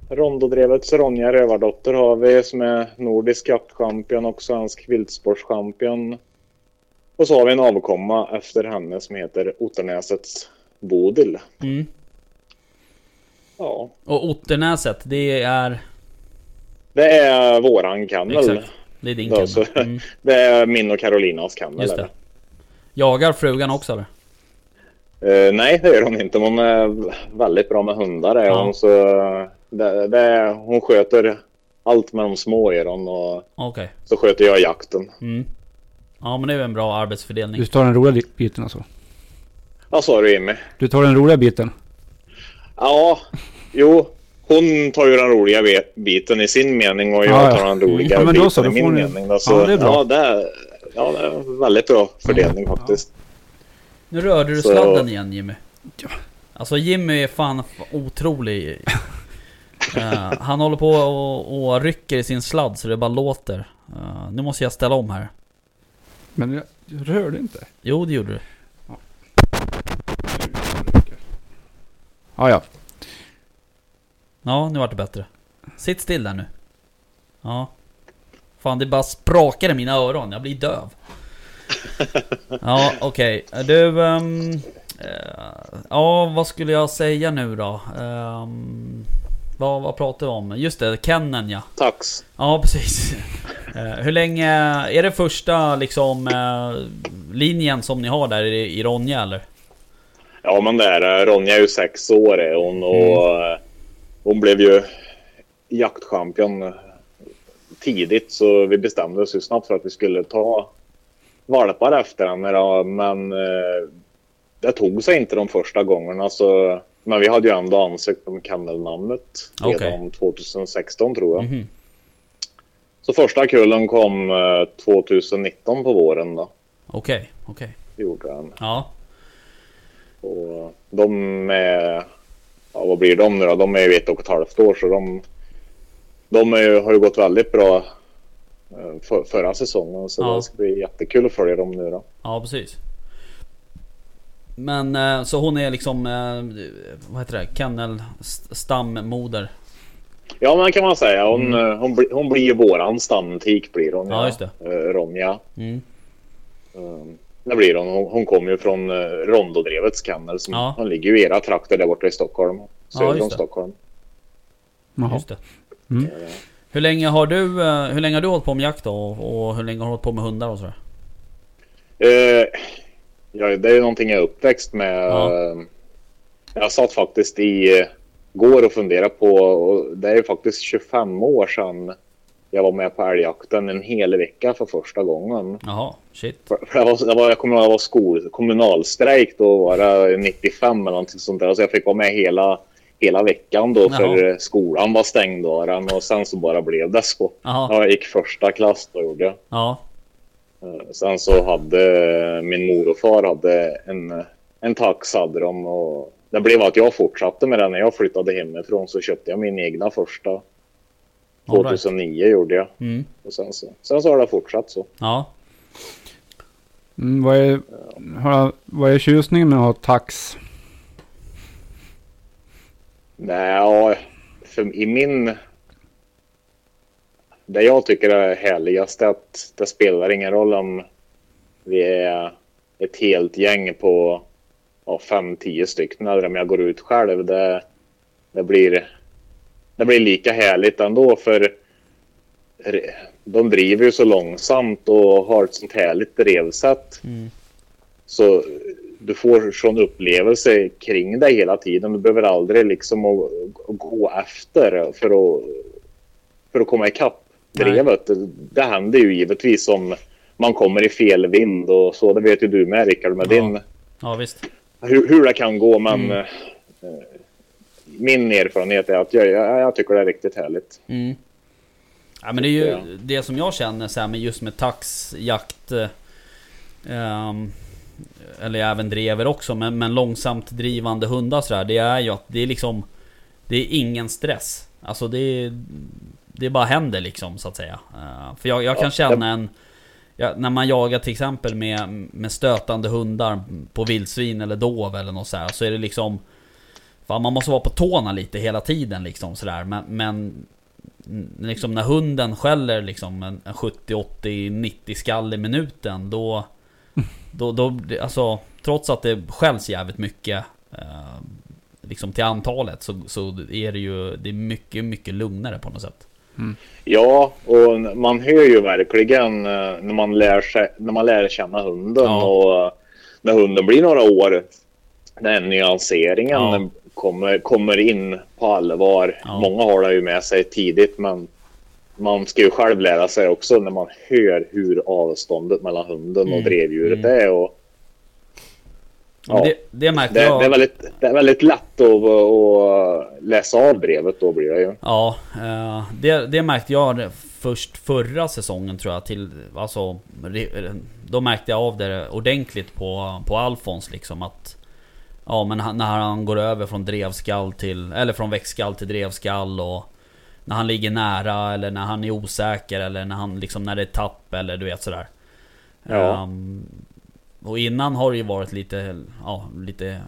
Rondodrevets Ronja Rövardotter har vi som är nordisk jaktchampion och svensk viltsportschampion. Och så har vi en avkomma efter henne som heter Oternäsets Bodil. mm. Ja, Och Otternäset, det är... det är våran kennel. Exakt. Det är din kennel. Mm, [LAUGHS] Det är min och Carolinas kennel. just det. Jagar frugan också eller? Eh, nej, det gör hon inte. Hon är väldigt bra med hundar. Är Ja. hon, så det, det hon sköter allt med de små är hon och Okej. så sköter jag jakten. Mm. Ja men det är väl en bra arbetsfördelning. Du tar den roliga biten alltså. Vad sa du Jimmy? Du tar den roliga biten. Ja, jo. Hon tar ju den roliga biten i sin mening och jag Ja, ja. tar den roliga Ja, men då så, biten då i min ni- mening. Då, så, Ja, det är bra. Ja, det är, ja, det är väldigt bra fördelning faktiskt. Nu rörde du Så- sladden igen Jimmy. Alltså Jimmy är fan otrolig. [LAUGHS] Eh, han håller på och, och rycker i sin sladd så det bara låter. Eh, nu måste jag ställa om här. Men jag, jag rörde inte. Jo det gjorde du. Ja, ja. Ja, nu vart det bättre. Sitt still där nu. Ja. Fan det bara sprakar i mina öron, jag blir döv. Ja okej, du... ehm, Eh, ja, vad skulle jag säga nu då? Ehm, vad, vad pratar vi om? Just det, Kennen ja. Tax. Ja, precis. Eh, hur länge... Är det första liksom eh, linjen som ni har där i, Ronja eller? Ja men det är det. Ronja är ju sex år är hon och eh, hon blev ju jaktchampion tidigt så vi bestämde oss ju snabbt för att vi skulle ta valpar efter henne då, men eh, det tog sig inte de första gångerna så men vi hade ju ändå ansökt om kennelnamnet redan Okej. 2016 tror jag. Mhm. Så första kullen kom eh, 2019 på våren då. Okej, okej. Gjorde den. Ja. Och de är, ja vad blir de nu då? De är ju ett och ett halvt år så de, de ju- har ju gått väldigt bra för, förra säsongen. Så Ja. det ska bli jättekul att följa dem nu då. Ja, precis. Men eh, så hon är liksom, eh, vad heter det? Kennel st- stammoder. Ja men kan man säga. Hon, eh, hon, bli, hon blir ju våran stamtik blir hon. Ja, just det. Eh, Ronja. Mm. Um, det blir hon. Hon, hon kommer ju från Rondodrevets kennel. Som, Ja. Hon ligger ju i era trakter där borta i Stockholm. Söder just om. Stockholm. Jaha. Just det. Mm. Hur länge har du, eh, hur länge har du hållit på med jakt då? Och, och hur länge har du hållit på med hundar och sådär? Eh, ja, det är någonting jag är uppväxt med. Ja. Eh, Jag satt faktiskt i eh, går och funderade på, och det är faktiskt 25 år sedan jag var med på älgjakten en hel vecka för första gången. Jaha, shit. För, för det var, det var, jag kommer ihåg att det var skol, kommunalstrejk då var det 95 eller någonting sånt där. Så jag fick vara med hela, hela veckan då för Jaha. eh, skolan var stängd då. den, Och sen så bara blev det så. Jaha. Jag gick första klass då gjorde jag. Ja. Eh, Sen så hade min mor och far hade en, en tax hade de och det blev att jag fortsatte med den när jag flyttade hemifrån så köpte jag min egna första. All right. 2009 gjorde jag. Mm. Och sen så, sen så har det fortsatt så. Ja. Mm, vad, är, har, vad är tjusningen med att ha tax? Nej, för i min... Det jag tycker är härligast är att det spelar ingen roll om vi är ett helt gäng på ja, fem, tio stycken eller om jag går ut själv. Det, det, blir, det blir lika härligt ändå för de driver ju så långsamt och har ett sånt härligt drevsätt. Mm. Så du får sån upplevelse kring dig hela tiden. Du behöver aldrig liksom att, att gå efter för att, för att komma ikapp Nej. drevet. Det händer ju givetvis om man kommer i fel vind och så. Det vet ju du med Rickard med Ja. din Ja, visst. hur, hur det kan gå. Men Mm. eh, min erfarenhet är att jag, jag, jag tycker det är riktigt härligt. Mm. Ja men det är ju det som jag känner så här med just med taxjakt ehm, Eller även drever också men, men långsamt drivande hundar så där, Det är ju att det är liksom Det är ingen stress. Alltså det är Det bara händer liksom så att säga. Eh, För jag, jag kan känna en ja, När man jagar till exempel med, med stötande hundar På vildsvin eller dov eller något så här, Så är det liksom Fan man måste vara på tårna lite hela tiden liksom sådär men, men liksom när hunden skäller liksom en, en 70, 80, 90 skall i minuten då... Då, då, alltså trots att det skälls jävligt mycket eh, Liksom till antalet så, så är det ju Det är mycket, mycket lugnare på något sätt Ja, och man hör ju verkligen eh, när man lär, sig, när man lär känna hunden Ja. och eh, när hunden blir några år. Den nyanseringen Ja. kommer, kommer in på allvar. Ja. Många har det ju med sig tidigt men man ska ju själv lära sig också när man hör hur avståndet mellan hunden och Mm. drevdjuret Mm. är. Och ja. det, det märkte det, jag det, är väldigt, det är väldigt lätt att, att läsa av brevet då blir det ju. Ja, eh, det, det märkte jag först förra säsongen tror jag till, alltså Då märkte jag av det ordentligt på, på Alfons liksom att Ja men när han går över från drevskall till, eller från växtskall till drevskall och När han ligger nära eller när han är osäker eller när han liksom, när det är tapp eller du vet sådär Ja. Ehm, Och innan har det ju varit lite, ja lite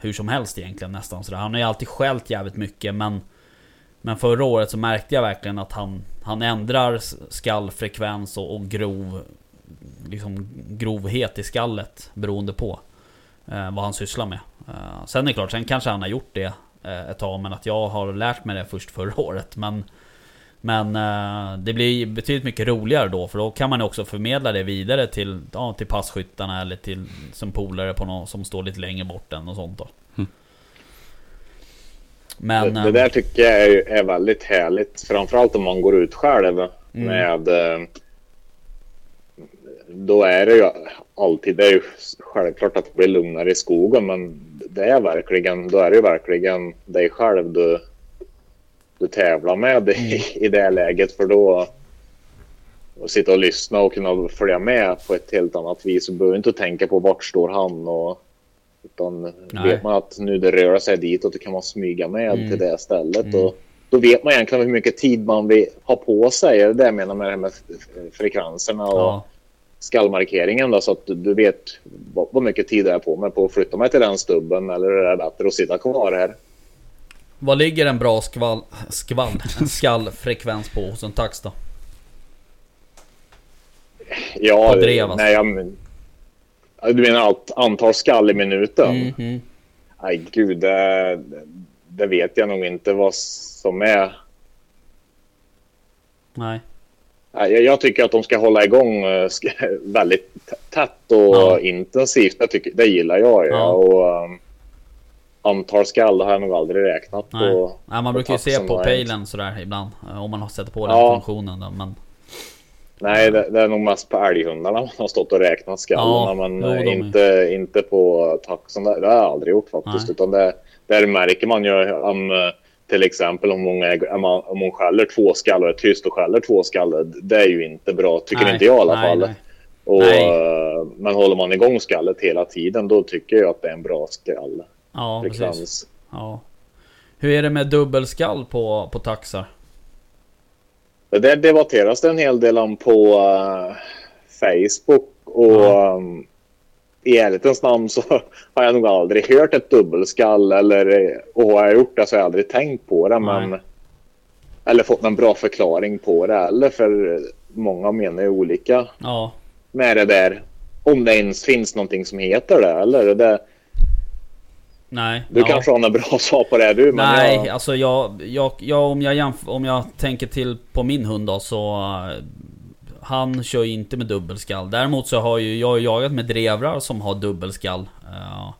Hur som helst egentligen nästan sådär. Han har ju alltid skällt jävligt mycket men Men förra året så märkte jag verkligen att han Han ändrar skallfrekvens och, och grov Liksom grovhet i skallet beroende på eh, vad han sysslar med. Eh, sen är det klart, sen kanske han har gjort det eh, ett tag men att jag har lärt mig det först förra [LAUGHS] året. Men, men eh, det blir betydligt mycket roligare då för då kan man också förmedla det vidare till, ja, till passkyttarna eller till som polare på någon som står lite längre bort än och sånt då. Men... det, det eh, där tycker jag är, är väldigt härligt. Framförallt om man går ut själv med... eh, Då är det ju alltid... Det är ju självklart att det blir lugnare i skogen men det är verkligen... Då är det ju verkligen dig själv du, du tävlar med i, [LAUGHS] i det läget för då... Att sitta och lyssna och kunna följa med på ett helt annat vis. Du behöver inte tänka på vart står han och... Utan Nej. vet man att nu det rör sig dit och då kan man smyga med Mm. till det stället. Och då vet man egentligen hur mycket tid man vill ha på sig. Det är det jag menar med det här med frekvenserna och ja, skallmarkeringen. Då, så att du- vet vad, vad mycket tid jag är på mig på att flytta mig till den stubben. Eller är det bättre att sitta kvar här? Vad ligger en bra skvall, skvall, en skallfrekvens på hos en tax då? Ja, På drev, alltså. nej, jag, du menar att antal skall i minuten? Mm, mm. Nej, gud, det, det vet jag nog inte vad som är. Nej. Jag, tycker att de ska hålla igång eh, [LAUGHS] väldigt tätt och Ja. intensivt. Jag tycker, det gillar jag. Ja. Ja. Och, um, antal skall har jag nog aldrig räknat Nej. på. Nej, man brukar ju se på pejlen sådär ibland. eh, Om man har sett på den Ja. funktionen då, men... Nej, det, det är nog mest på älghundarna man har stått och räknat skallarna. Ja, men jo, eh, de är- inte, inte på taxen. Det, det har jag aldrig gjort faktiskt. Nej. Utan det, där märker man ju eh, till exempel om hon, är, om hon skäller två skall och är tyst och skäller två skall. Det är ju inte bra, tycker Nej, inte jag i alla nej, fall. nej. Och, eh, men håller man igång skallet hela tiden då tycker jag att det är en bra skall. Ja, precis. Frekvens. Ja. Hur är det med dubbelskall på, på taxar? Det där debatteras det en hel del om på eh, Facebook och Ja. um, i ärlighetens namn så [LAUGHS] har jag nog aldrig hört ett dubbelskall eller och har jag gjort det så har jag aldrig tänkt på det Nej. men eller fått någon bra förklaring på det eller för många menar ju olika Ja. med det där. Om det ens finns någonting som heter det eller det, Nej. du ja. kanske har något bra [LAUGHS] svar på det du men Nej, jag, alltså jag, jag, jag, om, jag jämf- om jag tänker till på min hund då så... Han kör ju inte med dubbelskall. Däremot så har ju jag jagat med drevrar som har dubbelskall. Eh,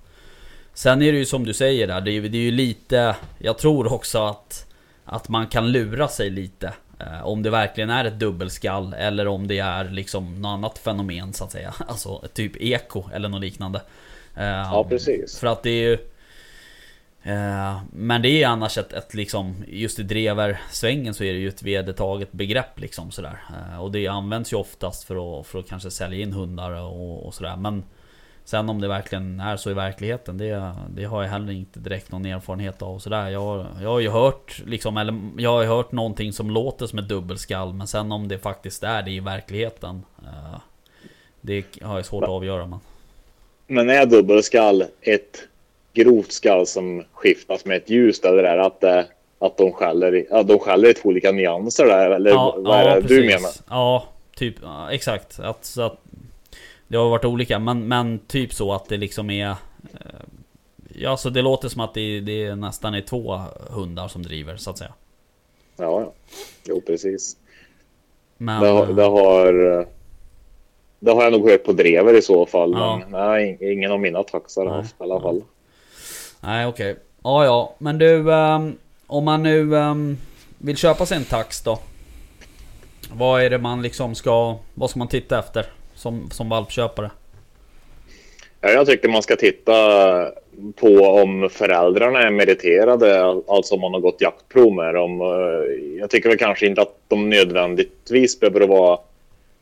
sen är det ju som du säger där, det är, ju- det är ju lite... Jag tror också att, att man kan lura sig lite. eh, om det verkligen är ett dubbelskall eller om det är liksom något annat fenomen så att säga. [LAUGHS] Alltså typ eko eller något liknande. Eh, ja precis. för att det är ju... Eh, men det är annars ett, ett liksom, just i dreversvängen så är det ju ett vedertaget begrepp liksom sådär. Eh, och det används ju oftast för att, för att kanske sälja in hundar och, och sådär. Men sen om det verkligen är så i verkligheten, det, det har jag heller inte direkt någon erfarenhet av och sådär. Jag, jag har ju hört liksom, eller jag har ju hört någonting som låter som ett dubbelskall. Men sen om det faktiskt är det i verkligheten. Eh, det har jag svårt att avgöra men. Men är dubbelskall ett grovt skall som skiftas med ett ljus eller är det att, det, att de, skäller, ja, de skäller i två olika nyanser där? Eller vad är det du menar? Ja, typ, ja, exakt. Att, så att det har varit olika, men, men typ så att det liksom är... eh, Ja, så det låter som att det, det nästan är två hundar som driver, så att säga. Ja, ja. Jo, precis. Men... Det, har- det, har, det har jag nog hört på drever i så fall. Ja. Men nej, ingen av mina taxar har haft i alla fall. Nej, okej. Ja, ja. Men du, Um, om man nu um, vill köpa sig en tax då? Vad är det man liksom ska... Vad ska man titta efter? Som, som valpköpare? Ja, jag tycker man ska titta på om föräldrarna är meriterade, alltså om man har gått jaktprov med dem. Eh, jag tycker väl kanske inte att de nödvändigtvis behöver vara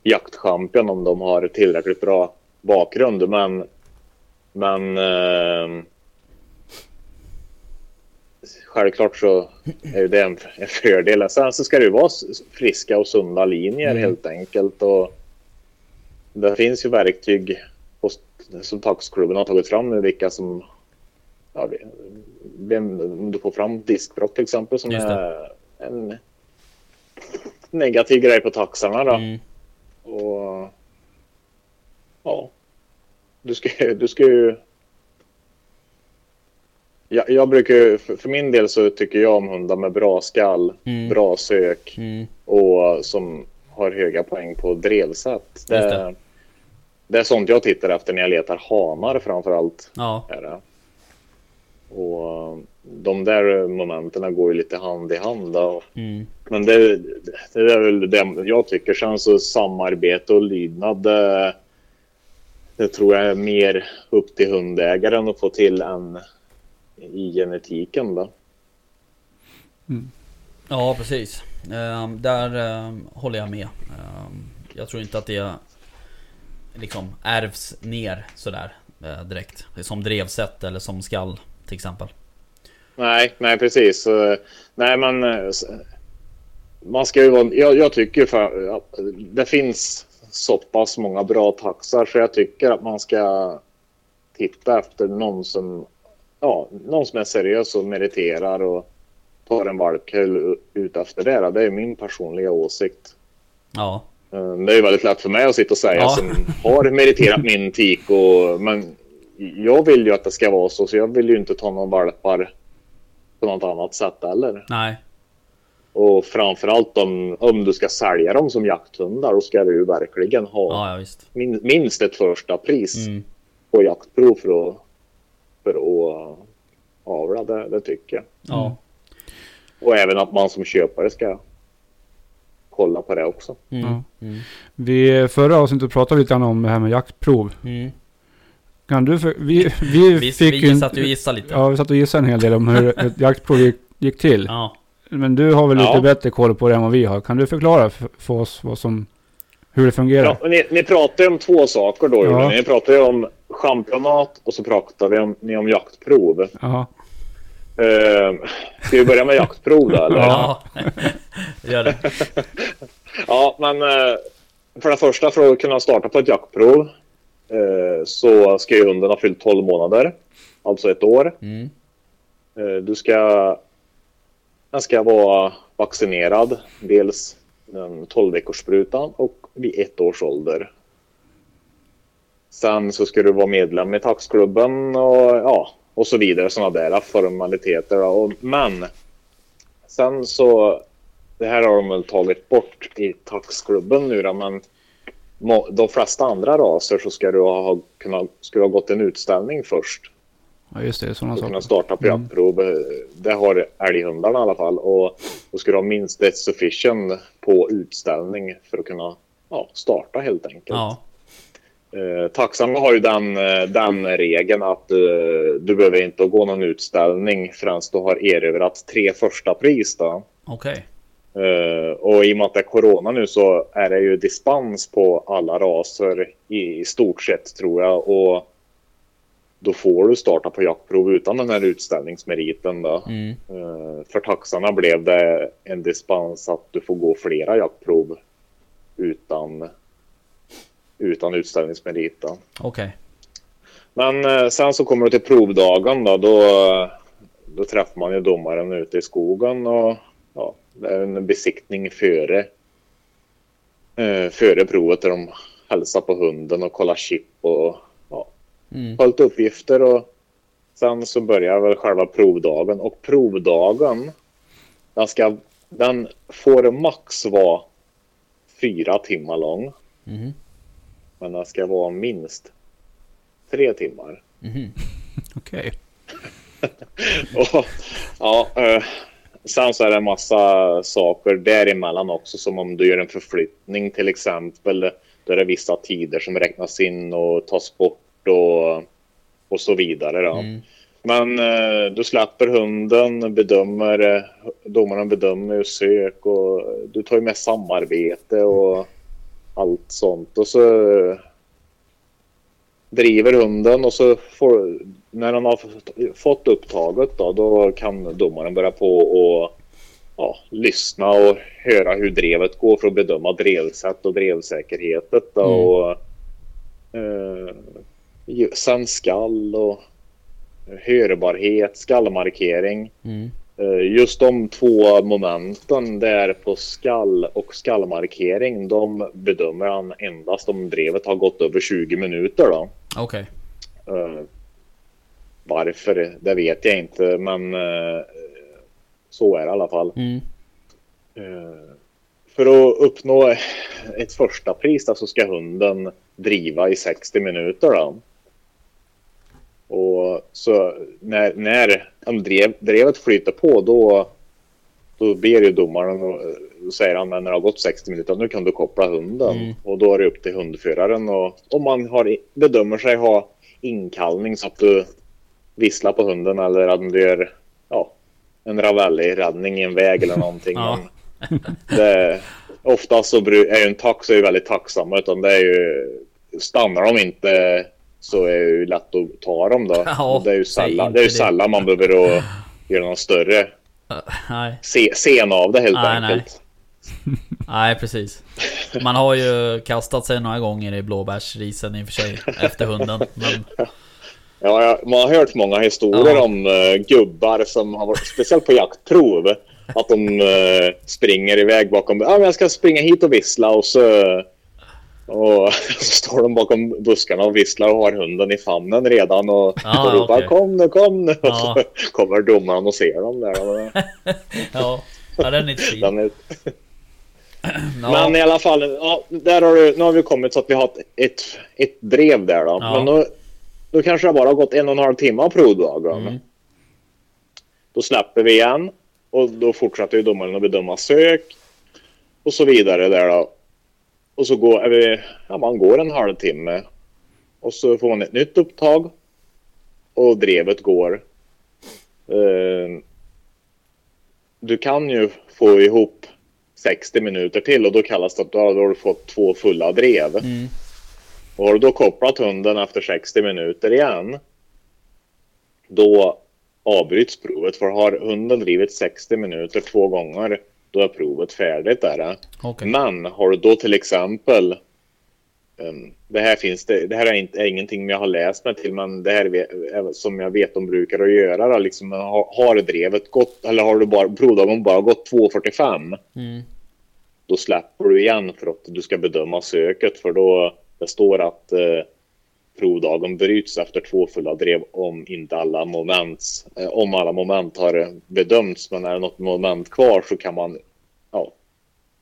jaktchampion om de har tillräckligt bra bakgrund, men men eh, självklart så är det en, en fördel. Sen så ska det ju vara friska och sunda linjer Mm. helt enkelt. Och det finns ju verktyg hos, som taxklubben har tagit fram nu vilka som ja, vem, om du får fram diskbrott till exempel som är en negativ grej på taxarna då. Mm. Och ja, du ska, du ska ju jag, jag brukar, för, för min del så tycker jag om hundar med bra skall, Mm. bra sök Mm. och som har höga poäng på drevsätt. Det, det. det. är sånt jag tittar efter när jag letar hanar framför allt. Ja. Är det. Och de där momenten går ju lite hand i hand. Då. Mm. Men det, det är väl det jag tycker. Sen så samarbete och lydnad. Det, det tror jag är mer upp till hundägaren att få till än i genetiken. Då. Ja, precis. Ehm, där ehm, håller jag med. Ehm, jag tror inte att det liksom ärvs ner sådär eh, direkt. Som drevsätt eller som skall till exempel. Nej, nej precis. Eh, Nej, men eh, man ska ju vara, jag, jag tycker för, att det finns så pass många bra taxar så jag tycker att man ska titta efter någon som, ja, någon som är seriös och meriterar och tar en valpkull ut efter det. Det är min personliga åsikt. Ja, Eh, Det är väldigt lätt för mig att sitta och säga Ja. som har meriterat min tik. Och, men jag vill ju att det ska vara så, så jag vill ju inte ta några valpar på något annat sätt heller. nej. Och framförallt om, om du ska sälja dem som jakthundar, då ska du ju verkligen ha Ja, ja minst ett första pris Mm. på jaktprov för att, för att avla. Det, det tycker jag. Ja. Och även att man som köpare ska kolla på det också. Mm. Mm. Vi förra avsnittet pratade vi lite grann om det här med jaktprov. Mm. Kan du för, vi, vi Vi, fick vi ju satt och gissade lite. Ja, vi satt och gissade en hel del om hur ett jaktprov gick, gick till. Ja. Men du har väl lite Ja. bättre koll på det än vad vi har. Kan du förklara för, för oss vad som, hur det fungerar? Ja, ni, ni pratar ju om två saker då. Ja. Ja. Ni pratar ju om championat och så pratar vi om, ni om jaktprov. Jaha. Uh, ska vi börja med jaktprov då eller? Ja. [LAUGHS] Gör det. [LAUGHS] Ja, men eh, för det första för att kunna starta på ett jaktprov eh, så ska ju hunden ha fyllt 12 månader. Alltså ett år. Mm. Eh, du ska, den ska vara vaccinerad. Dels den 12 veckors sprutan och vid ett års ålder. Sen så ska du vara medlem i taxklubben och, ja, och så vidare. Sådana där formaliteter. Och, men sen så det här har de väl tagit bort i taxklubben nu då, men de flesta andra raser så ska du ha, kunna, ska du ha gått en utställning först Ja, just det. Sådana och kunna saker. starta på jaktprov. Eh, Det har älghundarna i alla fall. Och då ska du ha minst ett sufficient på utställning för att kunna ja, starta helt enkelt. Ja. Eh, Taxarna har ju den, eh, den regeln att eh, du behöver inte gå någon utställning förrän du har erövrat tre första pris. Då. Okej. Eh, och i och med att det är corona nu så är det ju dispens på alla raser i, i stort sett tror jag. Och då får du starta på jaktprov utan den här utställningsmeriten. Då. Mm. Eh, för taxarna blev det en dispens att du får gå flera jaktprov utan, utan utställningsmerit. Då. Okej. Men eh, sen så kommer du till provdagen då, då, då träffar man ju domaren ute i skogen och ja, det är en besiktning före, eh, före provet där de hälsar på hunden och kollar chip och ja, Mm. lite uppgifter och sen så börjar väl själva provdagen och provdagen den, ska, den får max vara fyra timmar lång Mhm. men den ska vara minst tre timmar. Mhm. [LAUGHS] Okej. [LAUGHS] Och, ja, eh, sen så är det en massa saker däremellan också som om du gör en förflyttning till exempel. Då är det vissa tider som räknas in och tas bort och, och så vidare. Då. Mm. Men eh, du släpper hunden, bedömer, domaren bedömer sök och du tar ju med samarbete och allt sånt. Och så driver hunden och så får, när han har fått- upptaget då, då kan domaren börja på och ja, lyssna och höra hur drevet går för att bedöma drevsätt och drevsäkerhetet. Då, Mm. och, eh, sen skall och hörbarhet, skallmarkering. Mm. Eh, Just de två momenten där på skall och skallmarkering, de bedömer han endast om drevet har gått över 20 minuter. Då. Okej. Eh, Varför, det vet jag inte, men eh, så är det i alla fall. Mm. För att uppnå ett första pris så ska hunden driva i 60 minuter. Då. Och så när, när drev, drevet flyter på då, då ber ju domaren och säger han när det har gått 60 minuter nu kan du koppla hunden. Mm. Och då är det upp till hundföraren och om man har, bedömer sig ha inkallning så att du visslar på hunden eller att du gör ja, en Ravelli-räddning i en väg eller någonting. [LAUGHS] Ja. Det, oftast så är ju en tax är ju väldigt tacksamma utan det är ju stannar de inte så är det ju lätt att ta dem då. [LAUGHS] Ja, det är ju sällan, inte det är ju det. sällan man behöver att [LAUGHS] göra någon större [LAUGHS] Nej, se, scen av det helt Nej, nej. enkelt. nej precis. Man har ju kastat sig några gånger i blåbärsrisen i och för sig efter hunden. Men Ja, man har hört många historier Ja. om eh, gubbar som har varit, speciellt på jaktprov, att de eh, springer iväg bakom, ja men jag ska springa hit och vissla och så, och [LAUGHS] så står de bakom buskarna och visslar och har hunden i famnen redan och, Ja, och ropar okej. kom nu, kom nu. Ja. Och så [LAUGHS] kommer domaren och ser dem där. [LAUGHS] Ja, ja den är inte fin. den är, [CLEARS THROAT] Ja, Men i alla fall, ja, där har du, nu har vi kommit så att vi har ett, ett, ett drev där då. Ja. Men nu, då kanske det bara har gått en och en halv timme av provdagen. Mm. Då släpper vi igen och då fortsätter ju domaren att bedöma sök och så vidare där då. Och så går vi, ja, man går en halvtimme och så får man ett nytt upptag och drevet går. Eh, du kan ju få ihop 60 minuter till och då kallas det att då har du fått två fulla drev. Mm. Och har du då kopplat hunden efter 60 minuter igen, då avbryts provet. För har hunden drivit 60 minuter två gånger, då är provet färdigt. Där. okej. Men har du då till exempel um, det här finns det, det här är, inte, är ingenting jag har läst mig till, men det här är, är som jag vet de brukar att göra. Då, liksom, har, har drevet gått, eller har du bara, provdagen bara gått 2.45, Mm. då släpper du igen för att du ska bedöma söket. För då det står att eh, provdagen bryts efter två fulla drev om inte alla moment, eh, om alla moment har bedömts. Men är det något moment kvar så kan man ja,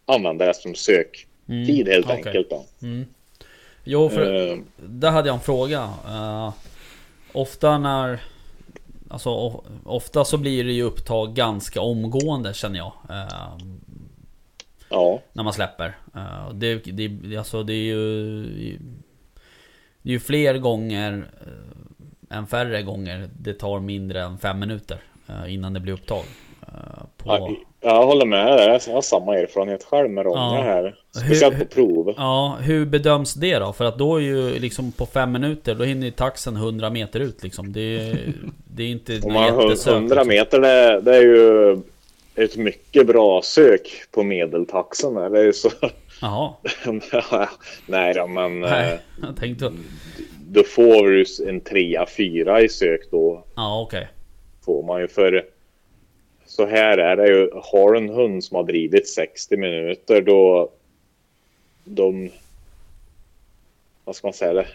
använda det som söktid Mm, helt okej. enkelt. Då. Jo, för Eh, där hade jag en fråga. Eh, ofta när... Alltså ofta så blir det ju upptag ganska omgående känner jag. eh, ja, när man släpper. Eh, det, det, alltså det är ju... Det är ju fler gånger eh, än färre gånger det tar mindre än fem minuter eh, innan det blir upptag. eh, på, ja, jag håller med dig. Jag har samma erfarenhet själv med Ronja Ja. här. Speciellt Hur- på prov. Ja, hur bedöms det då? För att då är ju liksom på fem minuter, då hinner ju taxen 100 meter ut liksom. Det, är- det är inte Om man har jättesök, 100 liksom. meter, det, det är ju ett mycket bra sök på medeltaxen. här. Det är ju så... Jaha, [LAUGHS] Nej då, men eh, nej. Jag tänkte... då får du en trea, fyra i sök då. Ja, okej. Får man ju för så här är det ju. Har du en hund som har drivit 60 minuter då de vad ska man säga det?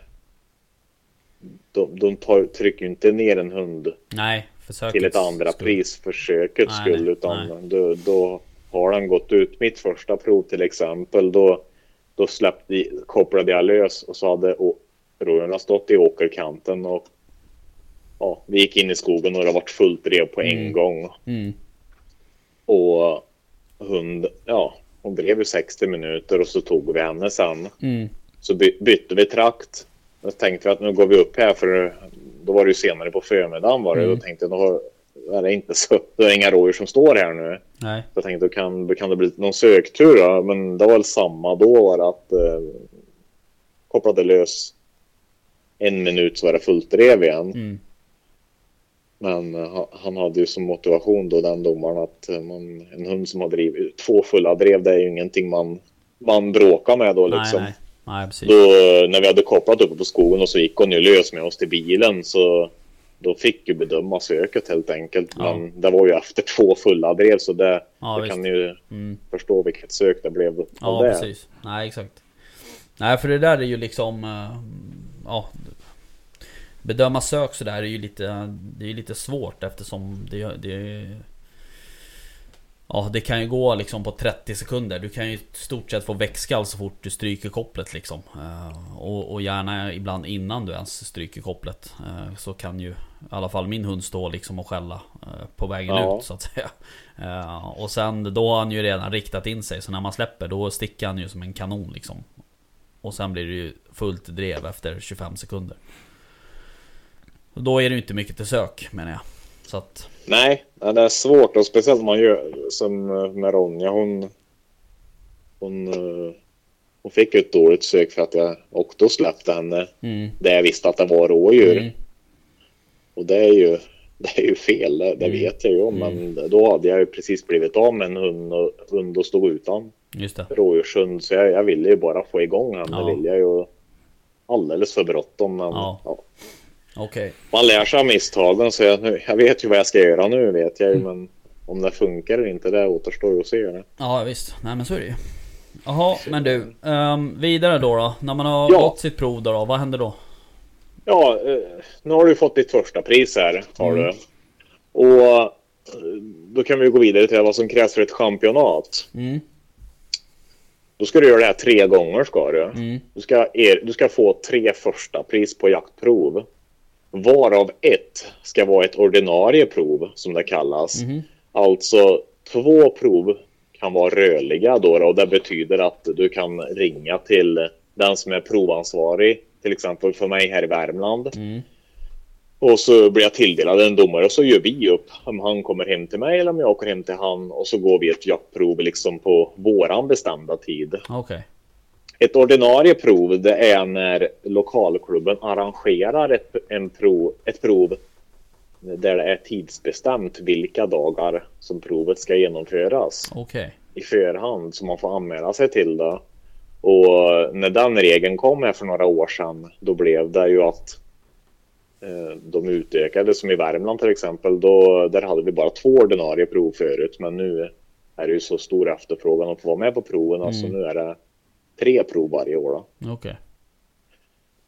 De, de tar, trycker ju inte ner en hund Nej, försöket. till ett andra skull. pris för sökets Nej, skull utan nej. då, då har den gått ut. Mitt första prov till exempel då, då släppte, kopplade jag lös och så hade rådjuren stått i åkerkanten och ja, vi gick in i skogen och det var fullt drev på en Mm. gång. Mm. Och hund, ja, hon drev ju 60 minuter och så tog vi henne sen. Mm. Så by, bytte vi trakt. Då tänkte vi att nu går vi upp här för då var det ju senare på förmiddagen var det. Mm. Då tänkte jag då är det inte så, det är inga rådjur som står här nu. Nej. Jag tänkte då kan, då kan det bli någon söktur då. Men det var väl samma då var att eh, kopplade lös en minut så var det fullt drev igen. Mm. Men ha- han hade ju som motivation då den domaren att eh, man, en hund som har drivit två fulla drev det är ju ingenting man, man bråkar med då liksom. Nej, nej. Nej. Då när vi hade kopplat uppe på skogen och så gick hon ju lös med oss till bilen så då fick ju bedöma söket helt enkelt. Ja. Men det var ju efter två fulla drev så det, Ja, det kan ju Mm. förstå vilket sök det blev Ja, det. precis. Nej, exakt. Nej, för det där är ju liksom... eh, Ja. Bedöma sök sådär är ju lite, det är lite svårt eftersom det, det Ja det kan ju gå liksom på 30 sekunder. Du kan ju i stort sett få växtskall så fort du stryker kopplet liksom. Eh, och, och gärna ibland innan du ens stryker kopplet. Eh, så kan ju i alla fall min hund stå liksom och skälla eh, på vägen Ja. ut så att säga. Och sen då har han ju redan riktat in sig. Så när man släpper då sticker han ju som en kanon liksom. Och sen blir det ju fullt drev efter 25 sekunder. Och då är det ju inte mycket till sök menar jag. Så att... Nej, det är svårt och speciellt man gör som eh, med Ronja. Hon, hon, eh, hon fick ett dåligt sök för att jag och då släppte henne Mm, där jag visste att det var rådjur. mm, Och det är ju, [LAUGHS] det är ju fel, det, det Mm. vet jag ju om. Men då hade jag ju precis blivit av med en hund och, hund och stod utan just det. rådjurshund. Så jag, jag ville ju bara få igång henne. Ja. Det ville jag ju alldeles för bråttom. Men Ja. ja. Okej. man lär sig av misstagen. Så jag, nu, jag vet ju vad jag ska göra nu vet jag ju. Mm. Men om det funkar eller inte, det återstår ju att se. Det. Ja visst, nej men så är det ju. Jaha, men du. ehm, vidare då då? När man har Ja. gått sitt prov då, då, vad händer då? Ja, eh, nu har du fått ditt första pris här. Har Mm. du. Och eh, då kan vi gå vidare till vad som krävs för ett championat. Mm, Då ska du göra det här tre gånger ska du. mm, Du ska, er, du ska få tre första pris på jaktprov. Varav ett ska vara ett ordinarie prov som det kallas. mhm, Alltså två prov kan vara rörliga då, och det betyder att du kan ringa till den som är provansvarig. Till exempel för mig här i Värmland. mm, Och så blir jag tilldelad en domare och så gör vi upp om han kommer hem till mig eller om jag åker hem till han och så går vi ett jaktprov liksom på våran bestämda tid. okej. Ett ordinarie prov det är när lokalklubben arrangerar ett, en prov, ett prov där det är tidsbestämt vilka dagar som provet ska genomföras Okej. i förhand så man får anmäla sig till det. Och när den regeln kom här för några år sedan då blev det ju att eh, de utökade som i Värmland till exempel. Då, där hade vi bara två ordinarie prov förut men nu är det ju så stor efterfrågan att få vara med på proven. Alltså Mm. nu är det tre prov varje år. Okej.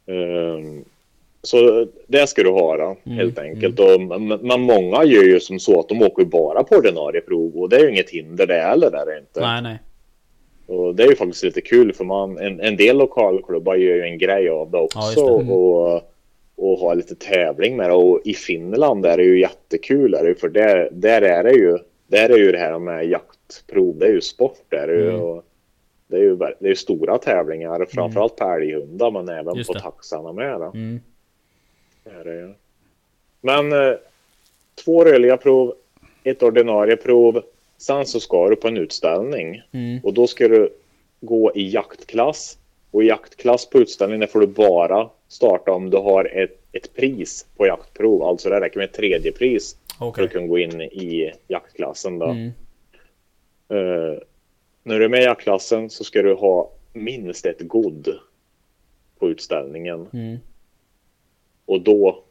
Ehm, så det ska du ha då, Mm, helt enkelt. Och, men, många gör ju som så att de åker bara på ordinarie prov och det är ju inget hinder det heller. Där är det inte. Nej nej. Och det är ju faktiskt lite kul för man, en, en del lokalklubbar gör ju en grej av det också. Ja, det. Mm. Och, och har lite tävling med det. Och i Finland är det ju jättekul. Är det, för där, där är det ju där är ju det här med jaktprov. Det är ju sport. Där, är det ju, Mm. och det är ju det är stora tävlingar. Framförallt på älghundar men även Just på det. taxarna med. Då. Mm. Men eh, två rörliga prov, ett ordinarie prov. Sen så ska du på en utställning. mm, Och då ska du gå i jaktklass. Och i jaktklass på utställningen får du bara starta om du har ett, ett pris på jaktprov. Alltså det räcker med ett tredje pris för okej. att kunna gå in i jaktklassen. Då. Mm, Eh, när du är med i jaktklassen så ska du ha minst ett god på utställningen. mm. Och då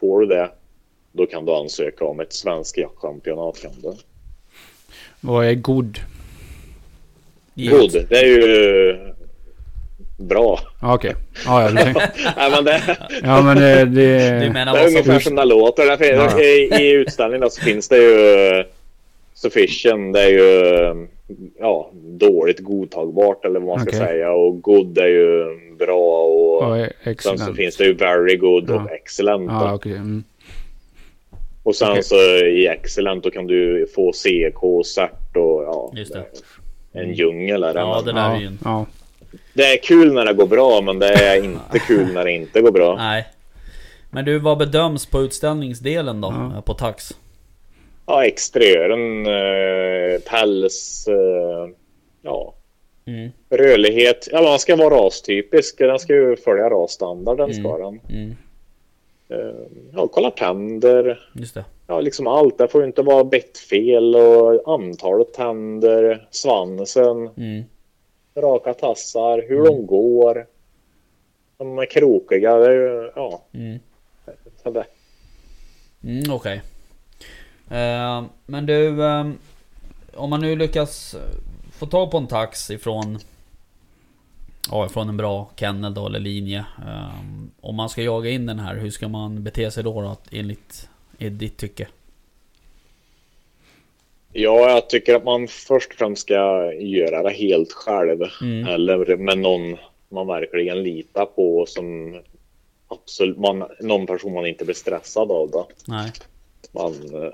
får du det. Då kan du ansöka om ett svenskt jaktchampionat. Kan du. Vad är god? God, det är ju bra. Ja, Okej. Ja, ja, du tänkte- [LAUGHS] Nej, men det, ja, men det... det Du menar Det är ungefär som det låter. Därför, Ja. i, I utställningen så finns det ju sufficient. Det är ju ja, dåligt godtagbart eller vad man ska Okej. säga. Och good är ju bra och är sen så excellent? finns det ju very good och Ja. excellent. då. Ja, okej. Mm. Och sen okej. så i excellent då kan du få CK, cert och ja. Just det. En djungel är det. Ja, det där är Ja, ja. det är kul när det går bra men det är inte [LAUGHS] kul när det inte går bra. Nej. Men du, vad bedöms på utställningsdelen då? Ja. På tax? Ja, exteriören, eh, päls, eh, ja. Mm, Rörlighet, ja man ska vara rastypisk. Den ska ju följa rasstandarden Mm. ska den. mm. Eh, ja, kolla tänder. Just det. Ja, liksom allt. Det får ju inte vara bettfel och antalet tänder, svansen, Mm, raka tassar, hur de går. De är krokiga. Det är ju, ja. mm. Mm, Okej. Eh, men du, eh, om man nu lyckas få tag på en tax ifrån ja, från en bra kennel då, eller linje. Ehm, om man ska jaga in den här, hur ska man bete sig då, då enligt ditt tycke? Ja, jag tycker att man först och främst ska göra det helt själv. Mm. Eller med någon man verkligen litar på som absolut, man, någon person man inte blir stressad av. Då. Nej. Man, eh,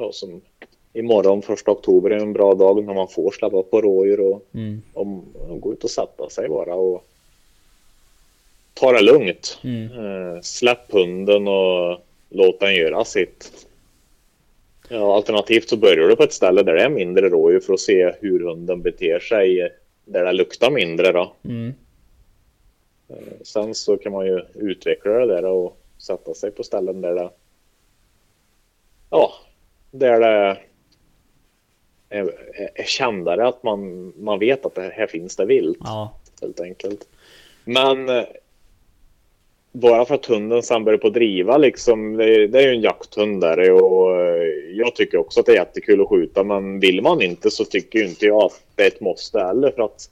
ja, som imorgon, första oktober, är en bra dag när man får släppa på rådjur och, Mm. och, och gå ut och sätta sig bara och ta det lugnt. Mm. Eh, släpp hunden och låt den göra sitt. Ja, alternativt så börjar du på ett ställe där det är mindre rådjur för att se hur hunden beter sig där det luktar mindre. Då. Mm. Sen så kan man ju utveckla det där och sätta sig på ställen där det ja, där det är, är, är kändare att man, man vet att det här finns det vilt Ja. helt enkelt. Men eh, bara för att hunden sen börjar på att driva liksom, det är, det är ju en jakthund där och eh, jag tycker också att det är jättekul att skjuta men vill man inte så tycker ju inte jag att det är ett måste heller för att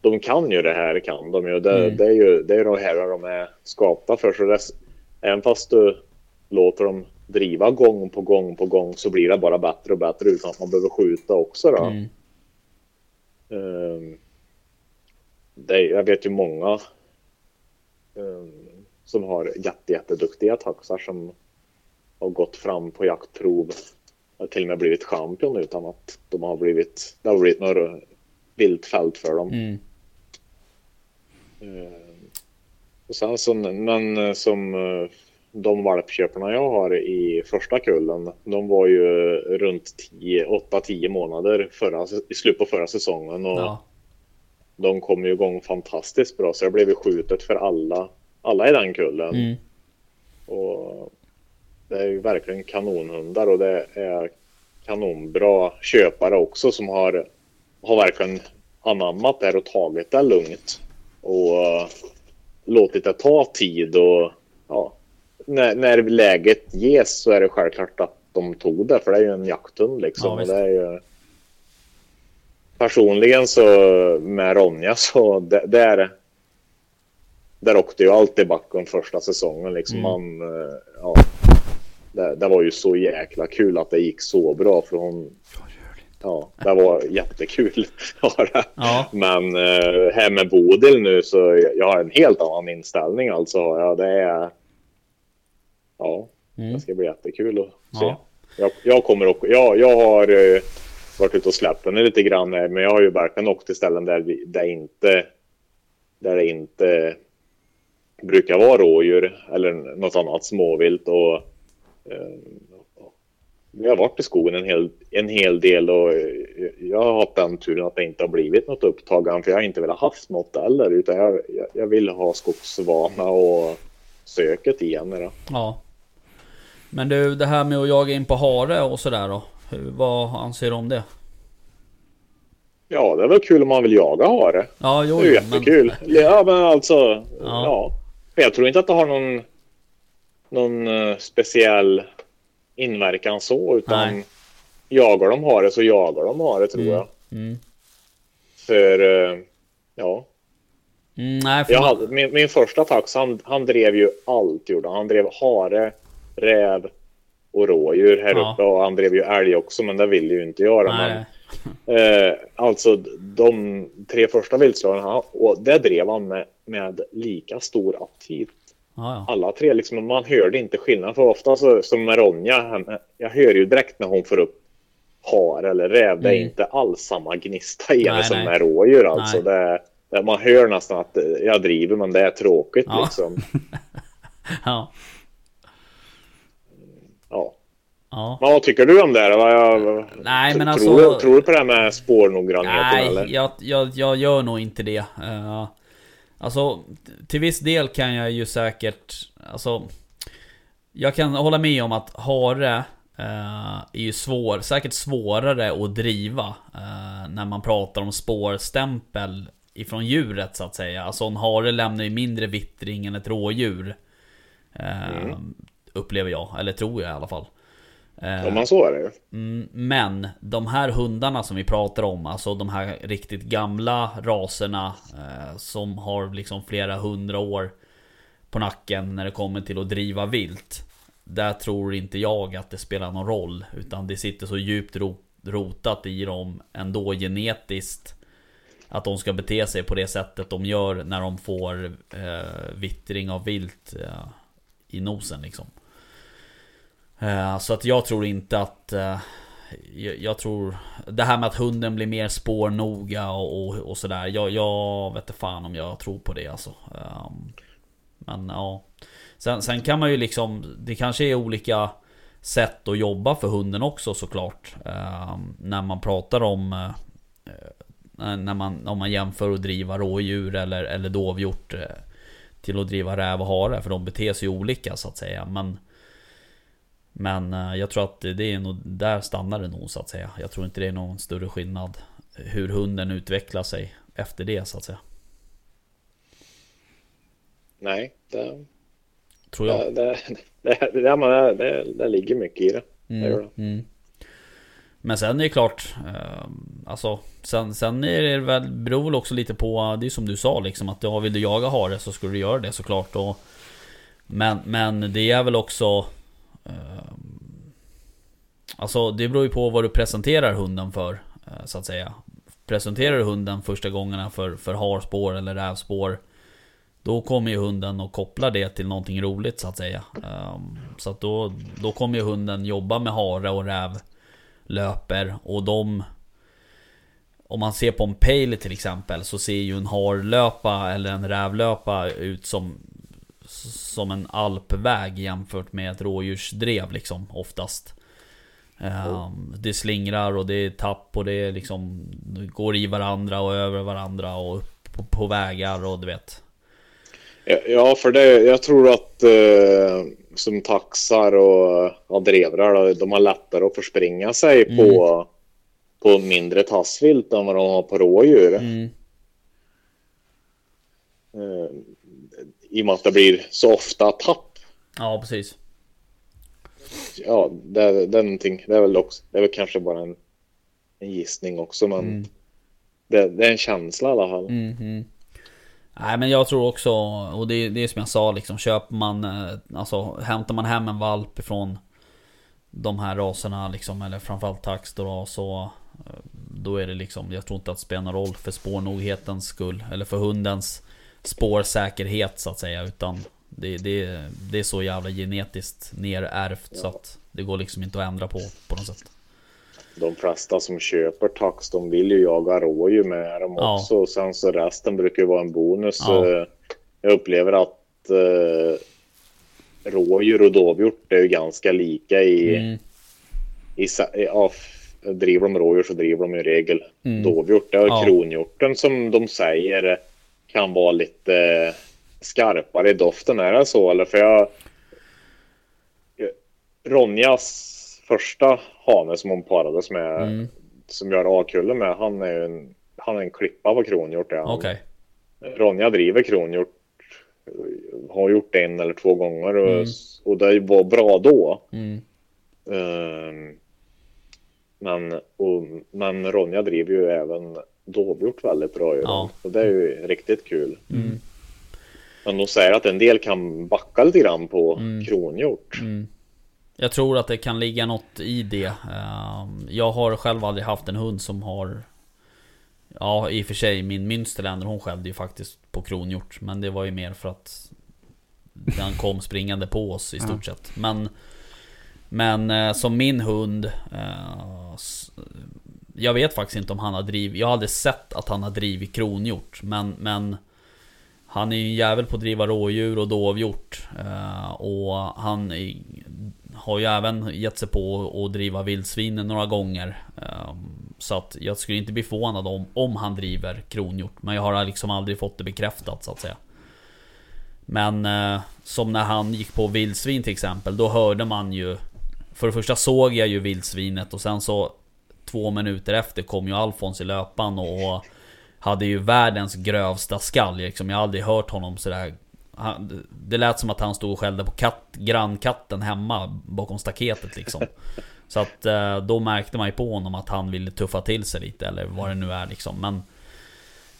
de kan ju det här kan de ju. Det, Mm. det är ju det är de här de är skapta för så det, även fast du låter dem driva gång på gång på gång så blir det bara bättre och bättre utan att man behöver skjuta också då. Mm. Ehm, det, jag vet ju många ehm, som har jätte, jätteduktiga taxar som har gått fram på jaktprov och till och med blivit champion utan att de har blivit, det har blivit några viltfält för dem. Mm. Ehm, och sen så, men eh, som eh, de valpköparna jag har i första kullen, de var ju runt 8-10 månader förra, i slutet på förra säsongen och Ja. de kom ju igång fantastiskt bra så det blev ju skjutet för alla, alla i den kullen. Mm. Och det är ju verkligen kanonhundar och det är kanonbra köpare också som har, har verkligen anammat det och tagit det lugnt. Och låtit det ta tid och ja, när, när läget ges så är det självklart att de tog det för det är ju en jakthund liksom. Ja, det är ju... Personligen så med Ronja så det- där där åkte ju allt i backen första säsongen liksom. Mm. Man, eh, ja, det, det var ju så jäkla kul att det gick så bra för hon Ja, det var jättekul. [LAUGHS] Ja. Men eh, här med Bodil nu så jag har en helt annan inställning alltså. Ja, det är... Ja, Mm. det ska bli jättekul att se. Ja. Jag, jag kommer och, jag, jag har eh, varit ute och släppt henne lite grann här, men jag har ju verkligen åkt till ställen där, vi, där, inte, där det inte brukar vara rådjur eller något annat småvilt. Och, eh, vi har varit i skogen en hel, en hel del och eh, jag har haft den turen att det inte har blivit något upptagande för jag har inte velat haft något heller utan jag, jag, jag vill ha skogsvana och söket igen. Då. Ja. Men du, det här med att jaga in på hare och sådär då. Hur, vad anser du om det? Ja, det är väl kul om man vill jaga hare. Ja, jo, Det är ju jo, men- jättekul. Ja, men alltså. Ja. Ja. Men jag tror inte att det har någon, någon eh, speciell inverkan så, utan Nej. jagar de hare så jagar de hare tror Mm. jag. Mm. För eh, ja, nej, för jag hade, min, min första tax, han, han drev ju allt gjorde han. Drev hare, räv och rådjur här Ja. uppe och han drev ju älg också, men det ville ju inte då, Men, nej. Eh, alltså de tre första viltslagen, och det drev han med, med lika stor aptit. Ja, ja. Alla tre, liksom, man hörde inte skillnad. För ofta så, som med Ronja, henne- jag hör ju direkt när hon får upp har eller räv, det är Mm. inte alls samma gnista i henne Nej, som nej. med rådjur. Alltså. Nej. Det, man hör nästan att eh, jag driver, men det är tråkigt Ja. liksom. [LAUGHS] ja. Ja. ja. Men vad tycker du om det? här? Jag, Nej, men tror, alltså- du, tror du på det här med spårnoggrannheten? Nej, eller? jag, jag, jag gör nog inte det. Uh, alltså, till viss del kan jag ju säkert... Alltså... Jag kan hålla med om att hare eh, är ju svår, säkert svårare att driva eh, när man pratar om spårstämpel ifrån djuret så att säga. Alltså en hare lämnar ju mindre vittring än ett rådjur. Eh, Upplever jag, eller tror jag i alla fall. Eh, Ja, men så är det. Mm, Men de här hundarna som vi pratar om, alltså de här riktigt gamla raserna eh, som har liksom flera hundra år på nacken när det kommer till att driva vilt. Där tror inte jag att det spelar någon roll, utan det sitter så djupt ro- rotat i dem ändå genetiskt. Att de ska bete sig på det sättet de gör när de får eh, vittring av vilt eh, i nosen liksom. Eh, Så att jag tror inte att eh, jag, jag tror Det här med att hunden blir mer spårnoga och, och, och sådär jag, jag vet inte fan om jag tror på det alltså. Ehm, men ja. Sen, sen kan man ju liksom Det kanske är olika Sätt att jobba för hunden också såklart. Eh, När man pratar om eh, när man, om man jämför att driva rådjur eller, eller dovhjort eh, Till att driva räv och hare för de beter sig olika så att säga men men eh, jag tror att det är nog, där stannar det nog så att säga. Jag tror inte det är någon större skillnad hur hunden utvecklar sig efter det så att säga. Nej, det, Tror jag. det, det, det, det, det, det, det ligger mycket i det. det, gör det. Mm. Men sen är det klart, eh, alltså sen, sen är det väl, beror väl också lite på, det är som du sa liksom att ja, vill du jaga hare så ska du göra det såklart. Och, men, men det är väl också eh, Alltså det beror ju på vad du presenterar hunden för eh, Så att säga Presenterar du hunden första gångerna för, för harspår eller rävspår Då kommer ju hunden och kopplar det till någonting roligt så att säga Ehm, Så att då, då kommer ju hunden jobba med hare och räv Löper och de Om man ser på en pale till exempel så ser ju en harlöpa eller en rävlöpa ut som Som en alpväg jämfört med ett rådjursdrev liksom oftast. Ehm, Det slingrar och det är tapp och det är liksom det Går i varandra och över varandra och upp på, på vägar och du vet. Ja, Ja, för det, jag tror att eh, som taxar och ja, drevrar, de har lättare att förspringa sig Mm. på, på mindre tassvilt än vad de har på rådjur. mm, Eh, I och med att det blir så ofta tapp. Ja precis Ja, det, det är någonting. Det är väl också, det är väl kanske bara en, en gissning också, men Mm. det, det är en känsla i alla fall. Mhm. Nej men jag tror också, och det, det är som jag sa liksom, köper man, eh, alltså hämtar man hem en valp ifrån de här raserna liksom, eller framförallt tax då, så eh, då är det liksom, jag tror inte att det spelar någon roll för spårnoghetens skull, eller för hundens spårsäkerhet så att säga, utan det, det, det är så jävla genetiskt nerärvt så att det går liksom inte att ändra på på något sätt. De flesta som köper tax, de vill ju jaga rådjur med dem Ja. också. Och sen så resten brukar ju vara en bonus. Ja. Eh, Jag upplever att eh, rådjur och dovhjort är ju ganska lika i, Mm, i, i ja, driver de rådjur så driver de i regel Mm. dovhjort. Det är Ja. kronhjorten som de säger kan vara lite skarpare i doften. Är det så? Eller för jag... Ronjas första hane som hon parades med, mm, som jag har A-kulle med, han är en, han är en klippa på kronhjort. han. Okej. Ronja driver kronhjort, har gjort det en eller två gånger och, Mm. och det var bra då. Mm, Ehm, men, och, men Ronja driver ju även dovhjort väldigt bra. Ju. Ja. Och det är ju riktigt kul. mm, Men de säger att en del kan backa lite grann på Mm. kronhjort. mm. Jag tror att det kan ligga något i det. Ehm, Jag har själv aldrig haft en hund som har Ja i och för sig min Münsterländer hon skällde ju faktiskt på kronhjort. Men det var ju mer för att Den kom springande på oss i stort sett. Men Men eh, som min hund eh, Jag vet faktiskt inte om han har drivit Jag har aldrig sett att han har drivit kronhjort. Men, men Han är ju en jävel på att driva rådjur och dovhjort. Eh, Och han är, har ju även gett sig på att driva vildsvin några gånger ehm, Så att jag skulle inte bli förvånad om, om han driver kronhjort Men jag har liksom aldrig fått det bekräftat så att säga Men eh, som när han gick på vildsvin till exempel Då hörde man ju För det första såg jag ju vildsvinet och sen så Två minuter efter kom ju Alfons i löpan och Hade ju världens grövsta skall liksom. Jag har aldrig hört honom sådär han, Det lät som att han stod och skällde på katt, grannkatten hemma bakom staketet liksom. Så att eh, då märkte man ju på honom att han ville tuffa till sig lite eller vad det nu är liksom. Men,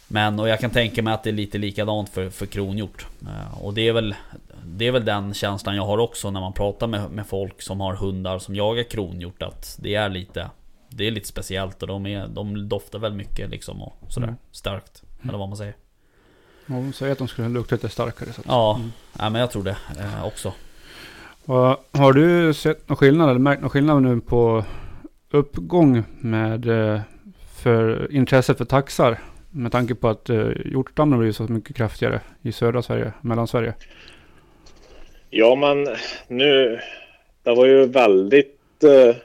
men och jag kan tänka mig att det är lite likadant för, för kronhjort. Eh, och det är väl Det är väl den känslan jag har också när man pratar med, med folk som har hundar som jagar kronhjort. Att det är lite Det är lite speciellt och de, är, de doftar väl mycket liksom och sådär Mm. starkt. Eller vad man säger. Ja, de säger att de skulle lukta lite starkare. Så att, Ja, ja men jag tror det eh, också. Och har du sett någon skillnad eller märkt någon skillnad nu på uppgång med eh, för intresse för taxar? Med tanke på att eh, hjortstammen blir så mycket kraftigare i södra Sverige, Mellansverige. Ja, men nu... Det var ju väldigt eh,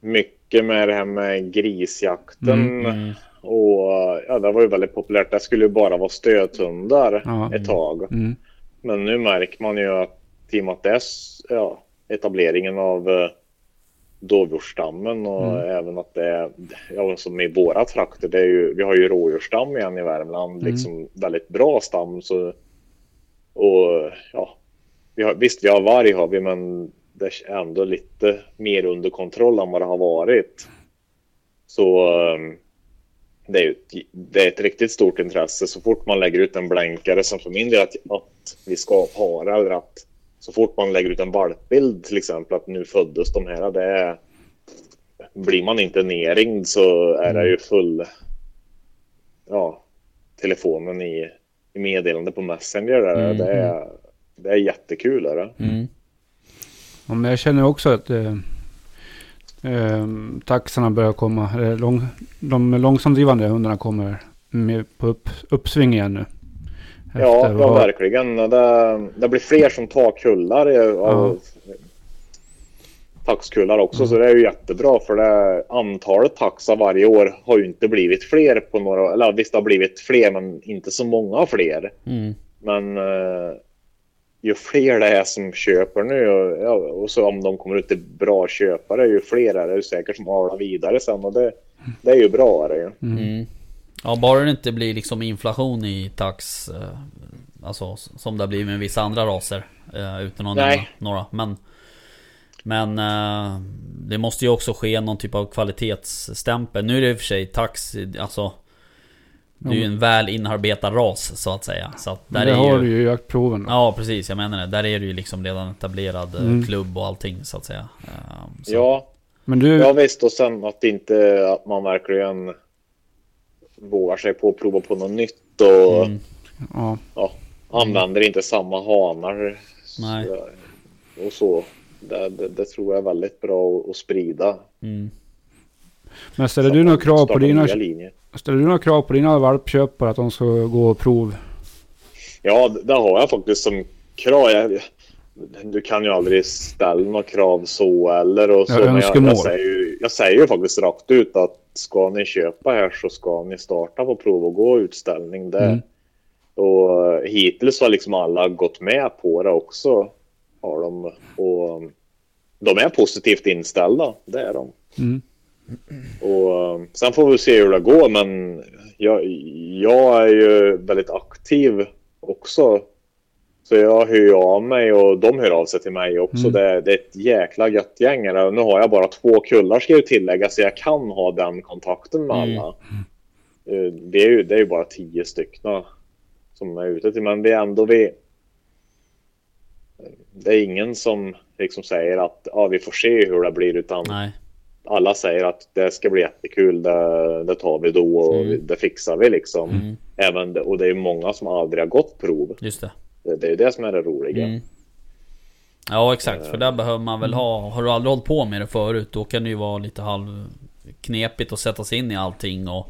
mycket med det här med grisjakten. Mm. Och ja, det var ju väldigt populärt. Det skulle ju bara vara stöthundar Ja. ett tag. Mm. Men nu märker man ju att i och med att det är ja, etableringen av eh, dovhjortsstammen och Mm. även att det är, ja, som i våra trakter, det är ju, vi har ju rådjursstam igen i Värmland, Mm. liksom väldigt bra stam. Så, och ja, vi har, visst vi har varg har vi, men det är ändå lite mer under kontroll än vad det har varit. Så ehm, det är, ett, det är ett riktigt stort intresse. Så fort man lägger ut en blänkare som för min del att, att vi ska para eller att så fort man lägger ut en valpbild till exempel att nu föddes de här. Det är, blir man inte nerringd så är det ju full ja, telefonen i, i meddelande på Messenger. Där. Mm. Det, är, det är jättekul. Är det? Mm. Ja, men jag känner också att eh, eh, taxarna börjar komma. Eh, lång, de långsamdrivande hundarna kommer med på upp, uppsving igen nu. Ja, Efter ja vad- verkligen. Det, det blir fler som tar kullar i- av taxkullar också, så det är ju jättebra för det antalet taxar varje år har ju inte blivit fler på några, eller visst det har blivit fler men inte så många fler. Mm. Men eh, ju fler det är som köper nu och, ja, och så om de kommer ut till bra köpare, ju fler är det säkert som avlar vidare sen och det, det är ju bra. Är det ju. Mm. Ja, bara det inte blir liksom inflation i tax. Eh, alltså som det har blivit med vissa andra raser. Eh, utan att Nej. nämna några. Men, men eh, det måste ju också ske någon typ av kvalitetsstämpel. Nu är det i och för sig tax, alltså. Det är ju en väl inarbetad ras så att säga. Så att där det är har ju... du ju i jaktproven. då. Ja precis, jag menar det. Där är det ju liksom redan etablerad eh, Mm. klubb och allting så att säga. Eh, så. Ja, Men du, Ja visst och sen att inte att man verkligen vågar sig på att prova på något nytt och Mm. ja, ja, använder inte samma hanar. Nej. Så- Och så. Det, det, det tror jag är väldigt bra att, sprida. Mm. men ställer du några krav på dina, nya linjer. Ställer du några krav på dina valpköpare att de ska gå prov? Ja, det har jag faktiskt som krav. Jag, du kan ju aldrig ställa några krav så eller och så. Men jag, önskemål. jag, säger ju, jag säger ju faktiskt rakt ut att ska ni köpa här så ska ni starta på prov och gå utställning. Det, Mm. Och hittills har liksom alla gått med på det också. Har de. Och de är positivt inställda. Det är de. Mm. Och eh, sen får vi se hur det går. Men jag, jag är ju väldigt aktiv också. Så jag hör ju av mig och de hör av sig till mig också. Mm. Det, det är ett jäkla gött gäng. Nu har jag bara två kullar ska jag tillägga så jag kan ha den kontakten med Mm. alla. Eh, Det är ju, det är ju bara tio stycken som är ute till. Men det är ändå vi. Det är ingen som liksom säger att ja, vi får se hur det blir utan Nej. Alla säger att det ska bli jättekul. Det, det tar vi då och Mm. det fixar vi liksom. Mm. Även och det är många som aldrig har gått prov. Just det. Det, det är det som är det roliga. Mm. Ja exakt, för där behöver man väl ha... Har du aldrig hållit på med det förut, då kan det ju vara lite halv knepigt att sätta sig in i allting och...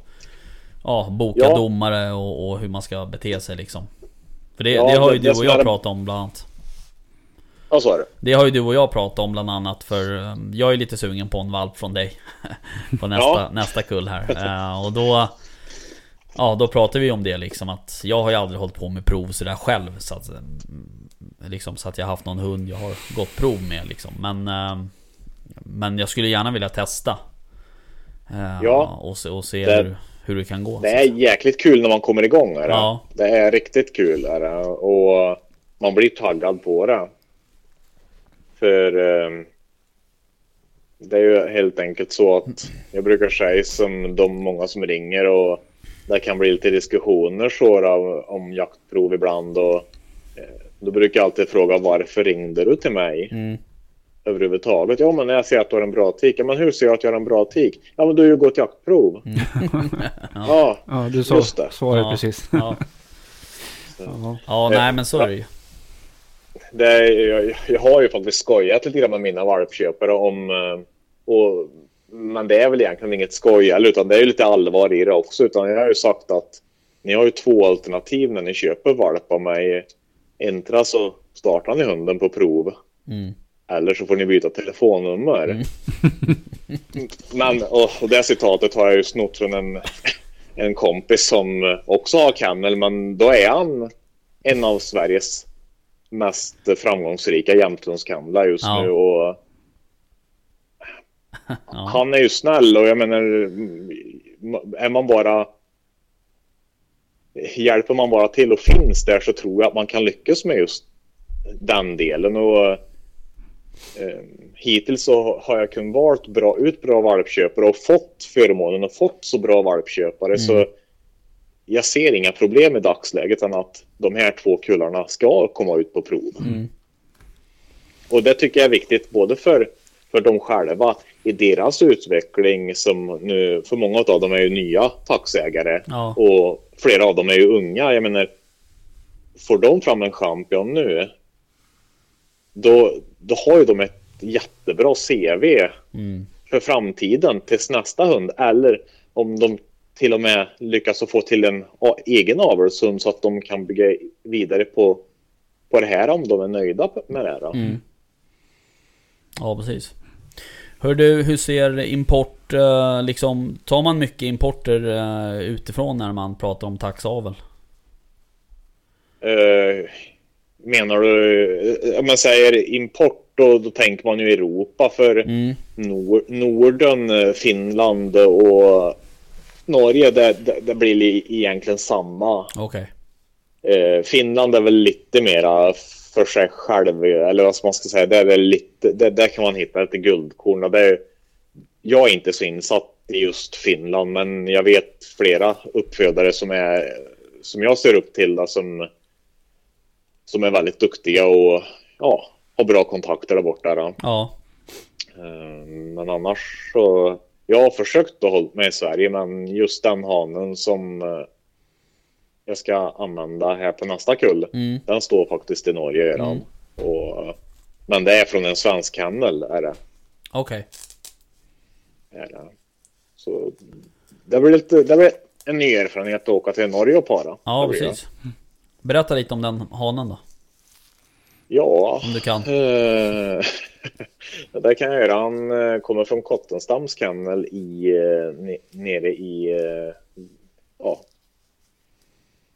Ja, boka Ja. domare och, och hur man ska bete sig liksom. För det, Ja, det har ju du och jag är pratat om bland annat. Ja, så är det. Det har ju du och jag pratat om bland annat för eh, jag är lite sugen på en valp från dig. [LAUGHS] på nästa, Ja. nästa kull här. Eh, och då... Ja, då pratar vi om det liksom att jag har ju aldrig hållit på med prov sådär själv. Så att, mm, liksom, så att jag har haft någon hund jag har gått prov med liksom. Men, eh, men jag skulle gärna vilja testa. Ja. och, se, och se Det- hur, hur det kan gå. Det är jäkligt kul när man kommer igång. Är det? Ja. det är riktigt kul. Är det? Och man blir taggad på det. För eh, det är ju helt enkelt så att jag brukar säga som de många som ringer och det kan bli lite diskussioner så då, om jaktprov ibland och eh, då brukar jag alltid fråga varför ringde du till mig? Mm. överhuvudtaget. Ja, men när jag ser att du har en bra tik. Ja, men hur ser jag att jag har en bra tik? Ja, men du har ju gått jaktprov. [LAUGHS] ja. Ja, du sa Just det. svaret Ja. precis. Ja, [LAUGHS] Ja. ja nej men så är det ju. Det jag, jag har ju faktiskt skojat lite grann med mina valpköpare om... eh, Och, men det är väl egentligen inget skojal utan det är ju lite allvar i det också. Utan jag har ju sagt att ni har ju två alternativ när ni köper valp av mig. Entra så startar ni hunden på prov. Mm. Eller så får ni byta telefonnummer. [LAUGHS] Men, och, och det citatet har jag ju snott från en, en kompis som också har kennel, men då är han en av Sveriges mest framgångsrika jämthundskennlar just Ja. nu. Och [LAUGHS] Ja. Han är ju snäll och jag menar, är man bara Hjälper man bara till och finns där så tror jag att man kan lyckas med just den delen. Och eh, Hittills så har jag kunnat valt bra, ut bra valpköpare och fått förmånen och fått så bra valpköpare så jag ser inga problem i dagsläget än att de här två kullarna ska komma ut på prov. Mm. Och det tycker jag är viktigt både för, för dem själva i deras utveckling som nu, för många av dem är ju nya taxägare Ja. och flera av dem är ju unga. Jag menar, får de fram en champion nu, då, då har ju de ett jättebra CV Mm. för framtiden tills nästa hund. Eller om de till och med lyckas få till en egen avelshund så att de kan bygga vidare på, på det här om de är nöjda med det. Då. Mm. Ja precis. Hör du, hur ser import, eh, liksom, tar man mycket importer eh, utifrån när man pratar om taxavel? Eh, menar du, om man säger import då, då tänker man ju Europa för Mm. Nor- Norden, Finland och Norge det, det, det blir li- egentligen samma. Okej. Eh, Finland är väl lite mera för sig själv, eller vad man ska säga, det är väl lite, det, där kan man hitta lite guldkorn. Och Det är, jag är inte så insatt i just Finland, men jag vet flera uppfödare som, är, som jag ser upp till, då, som, som är väldigt duktiga och ja, har bra kontakter där borta. Då. Ja. Eh, Men annars så... Jag har försökt att hålla mig i Sverige, men just den hanen som eh, jag ska använda här på nästa kull, Mm. den står faktiskt i Norge redan. Och, eh, men det är från en svensk kennel, är det. Okej. Är det. Så det blir, lite, det blir en ny erfarenhet att åka till Norge och para. Ja precis. Berätta lite om den hanen då. Ja, Om du kan. Eh, det kan jag göra. Han eh, kommer från Kottenstams kennel i, eh, ne- nere i, eh, ja,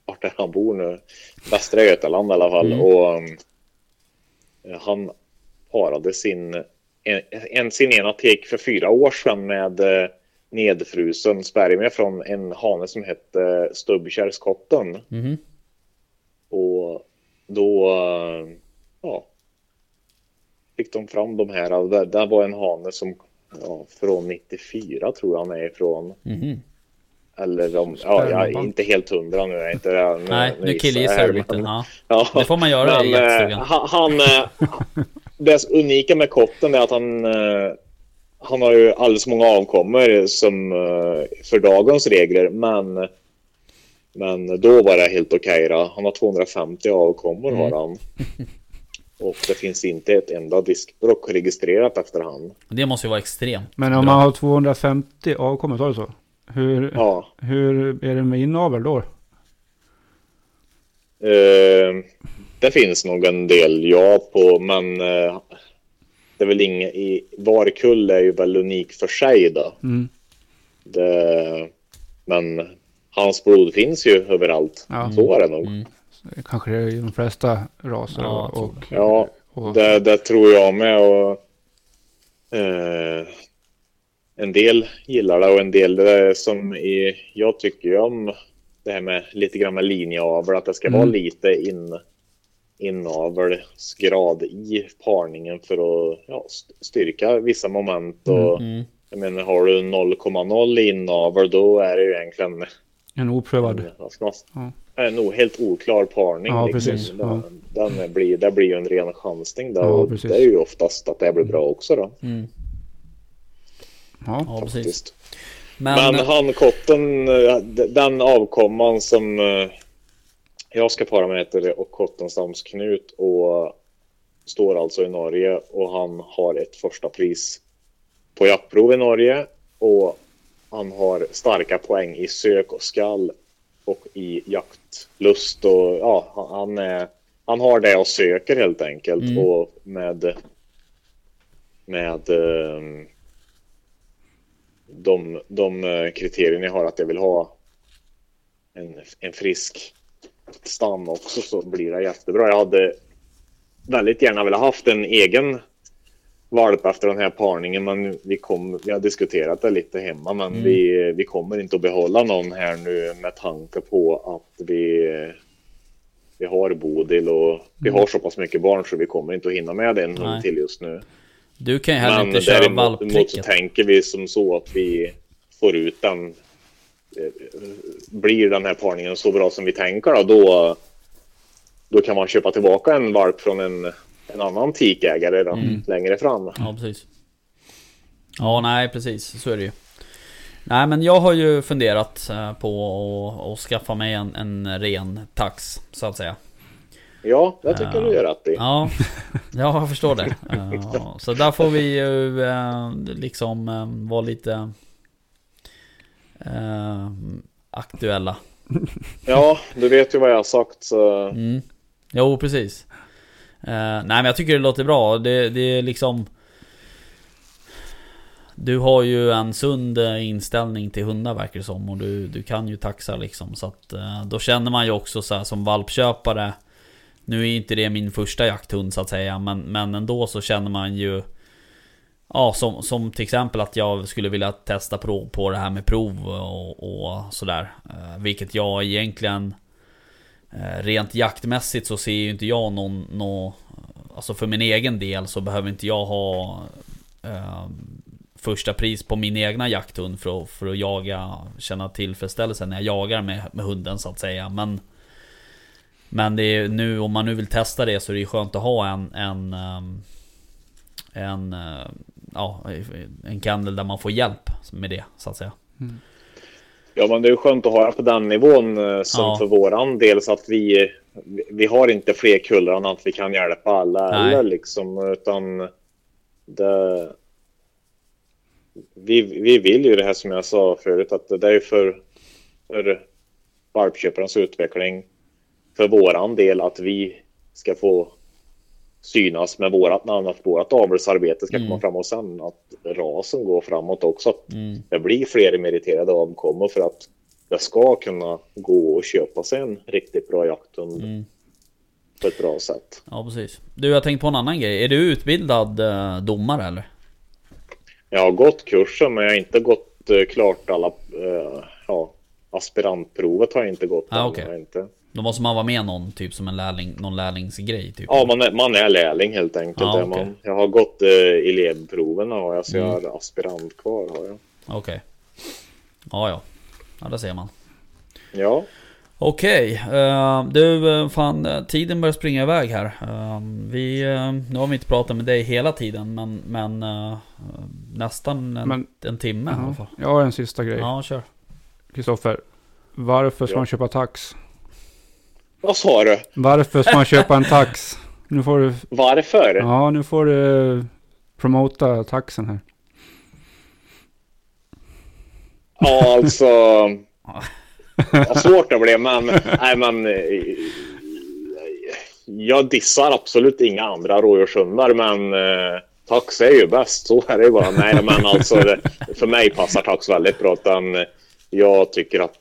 vart är han bor nu? Västra Götaland i alla fall. Mm. Och han parade sin, en, en, sin ena tek för fyra år sedan med nedfrusen spermie från en hane som hette Stubbkärrskotten. Mhm. Och då ja, fick de fram de här. Det, det var en hane som ja, från 94 tror jag han är ifrån. Mhm. Eller om, ja, jag är inte helt hundra nu. Jag är inte det, nu, Nej, nu gissar killgissar du lite. Ja. [LAUGHS] Ja, Det får man göra i men, jaktstugan. eh, han, han, eh, det unika med kotten är att han, eh, han har ju alldeles många avkommor som för dagens regler, men men då var det helt okej. då. Han har 250 avkommor Mm. har han. [LAUGHS] Och det finns inte ett enda diskbråck registrerat efter han. Det måste ju vara extremt. Men om Bra. man har 250 avkommor, sa du så? Hur, Ja. hur är det med inavel då? Eh, det finns nog en del ja på, men eh, det är väl inget i var kull är ju väl unik för sig då. Mm. Det, men hans blod finns ju överallt. Ja. Så är det nog. Mm. Kanske det är i de flesta raser Ja, och, Ja, och det, det tror jag med. Och, eh, en del gillar det och en del det är som i, jag tycker om det här med lite grann med linjeavel, att det ska Mm. vara lite in, inavelsgrad i parningen för att ja, st- styrka vissa moment. Och, Mm. Jag menar, har du 0,0 i inavel då är det ju egentligen En oprövad. en, vad ska man, Ja. En nog helt oklar parning. Ja, liksom. precis. Den, Ja. den blir, det blir ju en ren chansning där. Ja, det är ju oftast att det blir bra också då. Mm. Ja. Ja, precis. Faktiskt. Men, Men han kotten, eh, den avkomman som eh, jag ska para med heter och Kottensdams Knut och står alltså i Norge och han har ett första pris på jaktprov i Norge och han har starka poäng i sök och skall och i jaktlust och ja, han- han, är, han har det och söker helt enkelt Mm. och med med ehm, de, de eh, kriterierna jag har att jag vill ha en, en frisk stam också så blir det jättebra. Jag hade väldigt gärna velat haft en egen valp efter den här parningen men vi, kom, vi har diskuterat det lite hemma men Mm. vi, vi kommer inte att behålla någon här nu med tanke på att vi, vi har Bodil och vi har så pass mycket barn så vi kommer inte att hinna med en hund till just nu. du kan ju heller Men inte köra däremot däremot så valptricket. tänker vi som så att vi får ut den. eh, Blir den här parningen så bra som vi tänker då, då, då kan man köpa tillbaka en valp från en, en annan tikägare då, Mm. längre fram. Ja, precis. Ja, nej, precis. Så är det ju. Nej, men jag har ju funderat eh, på att, skaffa mig en, en ren tax, så att säga. Ja, det tycker jag du gör rätt i. Ja, ja jag förstår det. [LAUGHS] Eh, Så där får vi ju eh, liksom eh, vara lite aktuella. Ja, du vet ju vad jag har sagt så Mm. Jo, precis. Eh, nej, men jag tycker det låter bra. Det, det är liksom... Du har ju en sund eh, inställning till hundar verkar det som. Och du, du kan ju taxa liksom. Så att eh, då känner man ju också så här som valpköpare. Nu är inte det min första jakthund så att säga. Men, men ändå så känner man ju... Ja, som, som till exempel att jag skulle vilja testa prov på det här med prov och, och sådär. Vilket jag egentligen... Eh, rent jaktmässigt så ser ju inte jag någon, någon Alltså för min egen del så behöver inte jag ha eh, Första pris på min egna jakthund för att, för att jaga Känna tillfredsställelse när jag jagar med, med hunden så att säga. Men Men det är nu om man nu vill testa det så är det ju skönt att ha en En, ehm, en eh, Ja En kennel där man får hjälp med det så att säga. Mm. Ja, men det är skönt att ha det på den nivån eh, som Ja. för våran del så att vi, vi har inte fler kullar än att vi kan hjälpa alla Nej. eller liksom utan det, vi, vi vill ju det här som jag sa förut att det är för, för valpköparens utveckling för våran del att vi ska få synas med vårat namn, att vårat avelsarbete ska Mm. komma fram och sen att rasen går framåt också. Att mm. det blir fler meriterade avkommor för att det ska kunna gå och köpa sig en riktigt bra jakthund Mm. på ett bra sätt. Ja precis Du jag tänkte på en annan grej Är du utbildad eh, domare eller? Jag har gått kursen men jag har inte gått eh, klart alla eh, ja, aspirantprovet har jag inte gått Ah, okej. Jag inte. Då måste man vara med någon typ som en lärling, någon lärlingsgrej typ? Ja, man är, man är lärling helt enkelt. Ah, okej. man. Jag har gått eh, elevproven har jag, så jag Mm. har aspirant kvar. Har jag. Okej Ja ja Ja det ser man Ja, Okej, eh, du eh, fan eh, tiden börjar springa iväg här. Vi, nu har vi inte pratat med dig hela tiden men, men nästan en, Men- en timme i alla Ja. fall. Jag har en sista grej. Ja, kör. Kristoffer. Varför ska Ja. man köpa tax? Vad sa du? Varför ska man köpa en tax? Nu får du, Varför? ja nu får du promota taxen här. Ja, alltså. Vad svårt det blev, men, nej, men jag dissar absolut inga andra rådjurshundar, men eh, tax är ju bäst. Så är det ju bara. Nej, men alltså det, för mig passar tax väldigt bra. Utan jag tycker att,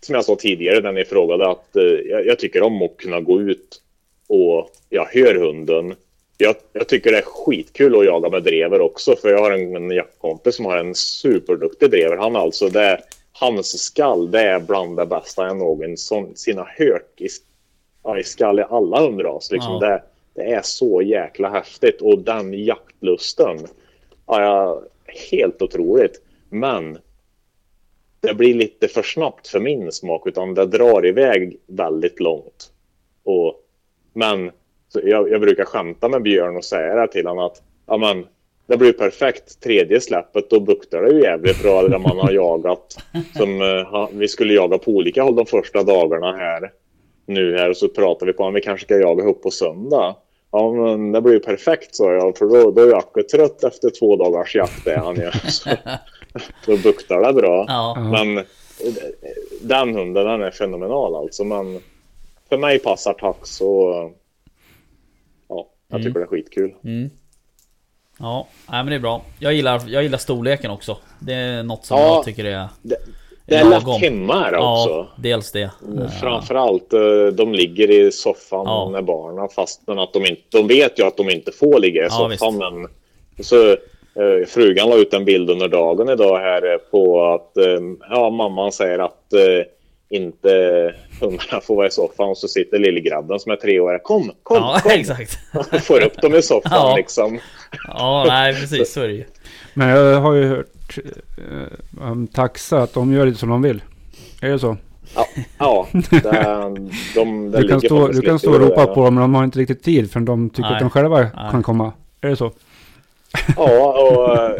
som jag sa tidigare när ni frågade, att eh, jag, jag tycker om att kunna gå ut och jag hör hunden. Jag, jag tycker det är skitkul att jaga med drever också, för jag har en, en jaktkompis som har en superduktig drever. Han alltså, det, hans skall, det är bland det bästa jag någonsin har hört. I, Iskall i alla hundras. Liksom Ja. det, det är så jäkla häftigt och den jaktlusten. Ja, ja, helt otroligt. Men det blir lite för snabbt för min smak utan det drar iväg väldigt långt. Och, men jag, jag brukar skämta med Björn och säga det till honom att ja, men, det blir perfekt tredje släppet. Då buktar det ju jävligt bra där man har jagat. Som, eh, ha- vi skulle jaga på olika håll de första dagarna här. Nu här och så pratar vi på om vi kanske ska jaga ihop på söndag. Ja men det blir ju perfekt sa jag för då, då är Jacke trött efter två dagars jakt det är han ju. [LAUGHS] Då buktar det bra. Ja. Men den hunden den är fenomenal alltså. Men för mig passar tax och ja, jag tycker det är skitkul. Ja, nej, men det är bra. Jag gillar, jag gillar storleken också. Det är något som Ja. jag tycker är... Det, det är lätt hemma här också. Ja, dels det. Eh, Framförallt eh, de ligger i soffan Ja. med barnen fast men att de inte, de vet ju att de inte får ligga i Ja, soffan men så frugan la ut en bild under dagen idag här eh, på att eh, ja mamman säger att eh, inte hundarna får vara i soffan och så sitter lillgrabben som är tre år kom kom Ja, [LAUGHS] kom exakt. [LAUGHS] får upp dem i soffan Ja. liksom. Ja, nej precis så är det ju. Men jag har ju hört eh, om taxa att de gör lite som de vill. Är det så? Ja, ja det, de, [LAUGHS] det Du kan stå, du kan stå och ropa på dem men de har inte riktigt tid förrän de tycker Nej. att de själva Nej. kan komma. Är det så? Ja, och eh,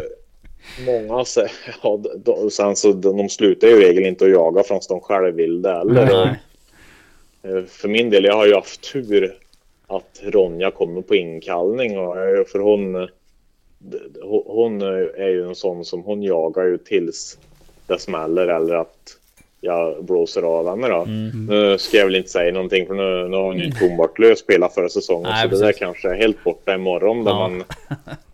många. [LAUGHS] Ja, och sen så de, slutar ju i regel inte att jaga förrän de själva vill det. Eller, Nej. Eh, För min del, jag har ju haft tur att Ronja kommer på inkallning. Och, eh, för hon, hon- är ju en sån som hon jagar ju tills det smäller eller att jag blåser av henne då. Mm. Nu ska jag väl inte säga någonting för nu, nu har hon ju Tom Bartlös spelat förra säsongen. Nej, så det där precis. kanske är helt borta imorgon. Där Ja. man, [LAUGHS]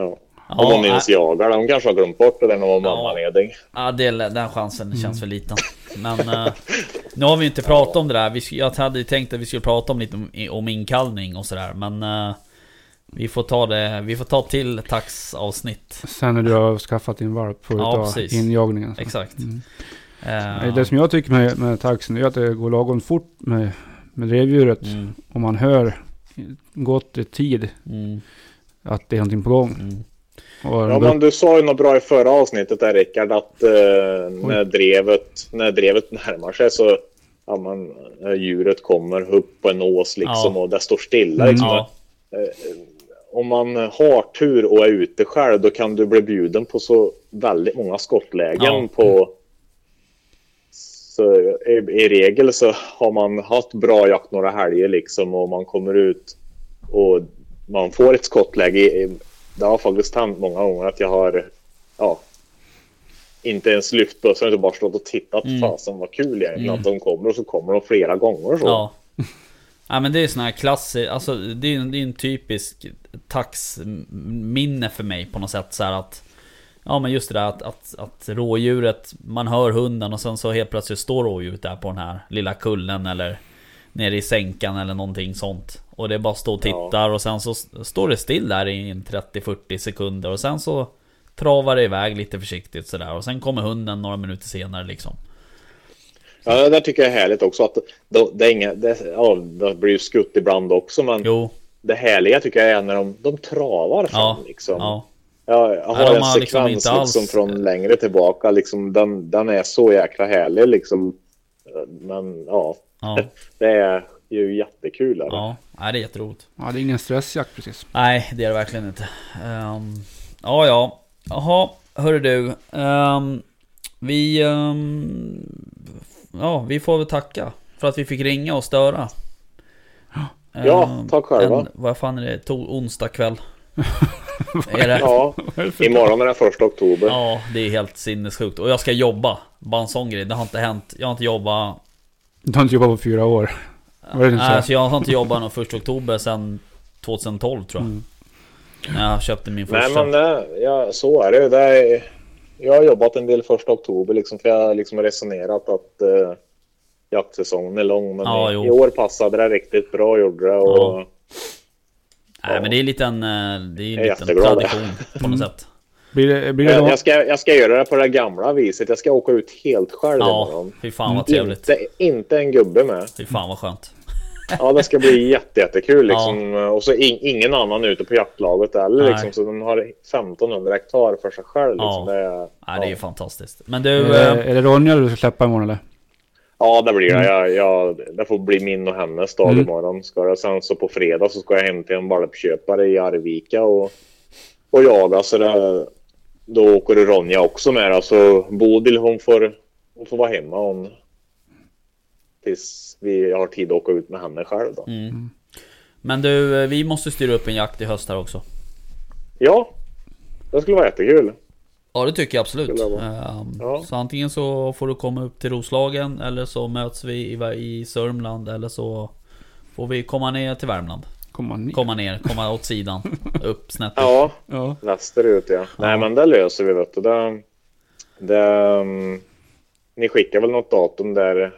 ja. Ja, Om hon ens nej. jagar. Hon kanske har glömt bort det när hon var Ja. mammaledig. Ja, det, den chansen känns väl liten. Men eh, nu har vi ju inte pratat om det där. Vi, jag hade ju tänkt att vi skulle prata om lite om, om inkallning och sådär. Men eh, vi får ta det. Vi får ta till taxavsnitt. Sen när du har skaffat din valp får du Ja, ta precis. injagningen. så. Exakt. Mm. Eh, Det som jag tycker med, med taxen är att det går lagom fort med, med drevdjuret. mm, Om man hör gott i tid mm, att det är någonting på gång. mm. Ja, men du sa ju något bra i förra avsnittet där Rickard att eh, när, drevet, när drevet närmar sig så ja, man, djuret kommer upp på en ås liksom Ja. och det står stilla. Mm. Liksom. Ja, Om man har tur och är ute själv då kan du bli bjuden på så väldigt många skottlägen Ja. på så i, I regel så har man haft bra jakt några helger liksom och man kommer ut och man får ett skottläge. Det har faktiskt hänt många gånger att jag har ja, inte ens lyft bössan utan bara stått och tittat. Mm. Fasen vad kul egentligen Mm. att de kommer och så kommer de flera gånger så. ja. Ja men det är sån här klassisk, alltså det är, det är en typisk taxminne för mig på något sätt så att Ja men just det där att, att, att rådjuret, man hör hunden och sen så helt plötsligt står rådjuret där på den här lilla kullen eller Nere i sänkan eller någonting sånt Och det är bara stå och tittar och sen så står det still där i en 30-40 sekunder och sen så Travar det iväg lite försiktigt sådär och sen kommer hunden några minuter senare liksom Ja, det där tycker jag är härligt också. Att det, det, är inga, det, ja, det blir ju skutt ibland också, men Jo, det härliga tycker jag är när de, de travar fram. ja, liksom. ja, Jag, jag har Nej, en liksom sekvens inte alls- liksom, från längre tillbaka. Liksom, den, den är så jäkla härlig. Liksom. Men ja, ja, [LAUGHS] det är ju jättekul. Är det. ja, Nej, det är jätteroligt Ja, det är ingen stressjakt precis. Nej, det är det verkligen inte. Um, ja, ja. Jaha, hörru du. Ehm, vi... ehm, ja, vi får väl tacka för att vi fick ringa och störa. Ja, tack själva. En, vad fan är det? To- onsdag kväll. [LAUGHS] är det? Ja, imorgon är det första oktober. Ja, det är helt sinnessjukt. Och jag ska jobba. Bara en sån grej. Det har inte hänt. Jag har inte jobbat... Du har inte jobbat på fyra år. Vad Nej, alltså jag har inte jobbat någon första oktober sedan 2012 tror jag. Mm. När jag köpte min Nej, första. men det, ja, så är det. det är, jag har jobbat en del första oktober liksom, för jag har liksom resonerat att eh, jaktsäsongen är lång. Men Ja, i, i år passade det riktigt bra gjorde det. Och, Ja. Nej men det är lite en, eh, det är en liten tradition på något sätt. Blir det, blir det Jag, ska, jag ska göra det på det gamla viset. Jag ska åka ut helt själv Ja, imorgon. fy fan vad trevligt. Inte, inte en gubbe med. Fy fan vad skönt. Ja, det ska bli jätte, jättekul liksom. Och så in, ingen annan ute på jaktlaget heller liksom. Så de har 1500 hektar för sig själv liksom. Ja. Det, är- Nej, det är ja. ju fantastiskt. Men Är du... det, eh, är det Ronja du ska släppa imorgon eller? Ja, det blir det. Jag, jag, det får bli min och hennes dag Mm. imorgon. Ska det. Sen så på fredag så ska jag hem till en valpköpare i Arvika och, och jaga. Så det, då åker Ronja också med. Alltså Bodil hon får, hon får vara hemma hon, tills vi har tid att åka ut med henne själv. Då. Mm. Men du, eh, vi måste styra upp en jakt i höst här också. Ja, det skulle vara jättekul. Ja det tycker jag absolut. Ehm, Ja. Så antingen så får du komma upp till Roslagen eller så möts vi i, i Sörmland eller så får vi komma ner till Värmland. Komma ner. Komma ner, komma åt sidan. [LAUGHS] Upp snett upp. Ja, Ja. västerut ja. Nej men det löser vi vet du. Det, det, um, ni skickar väl något datum där?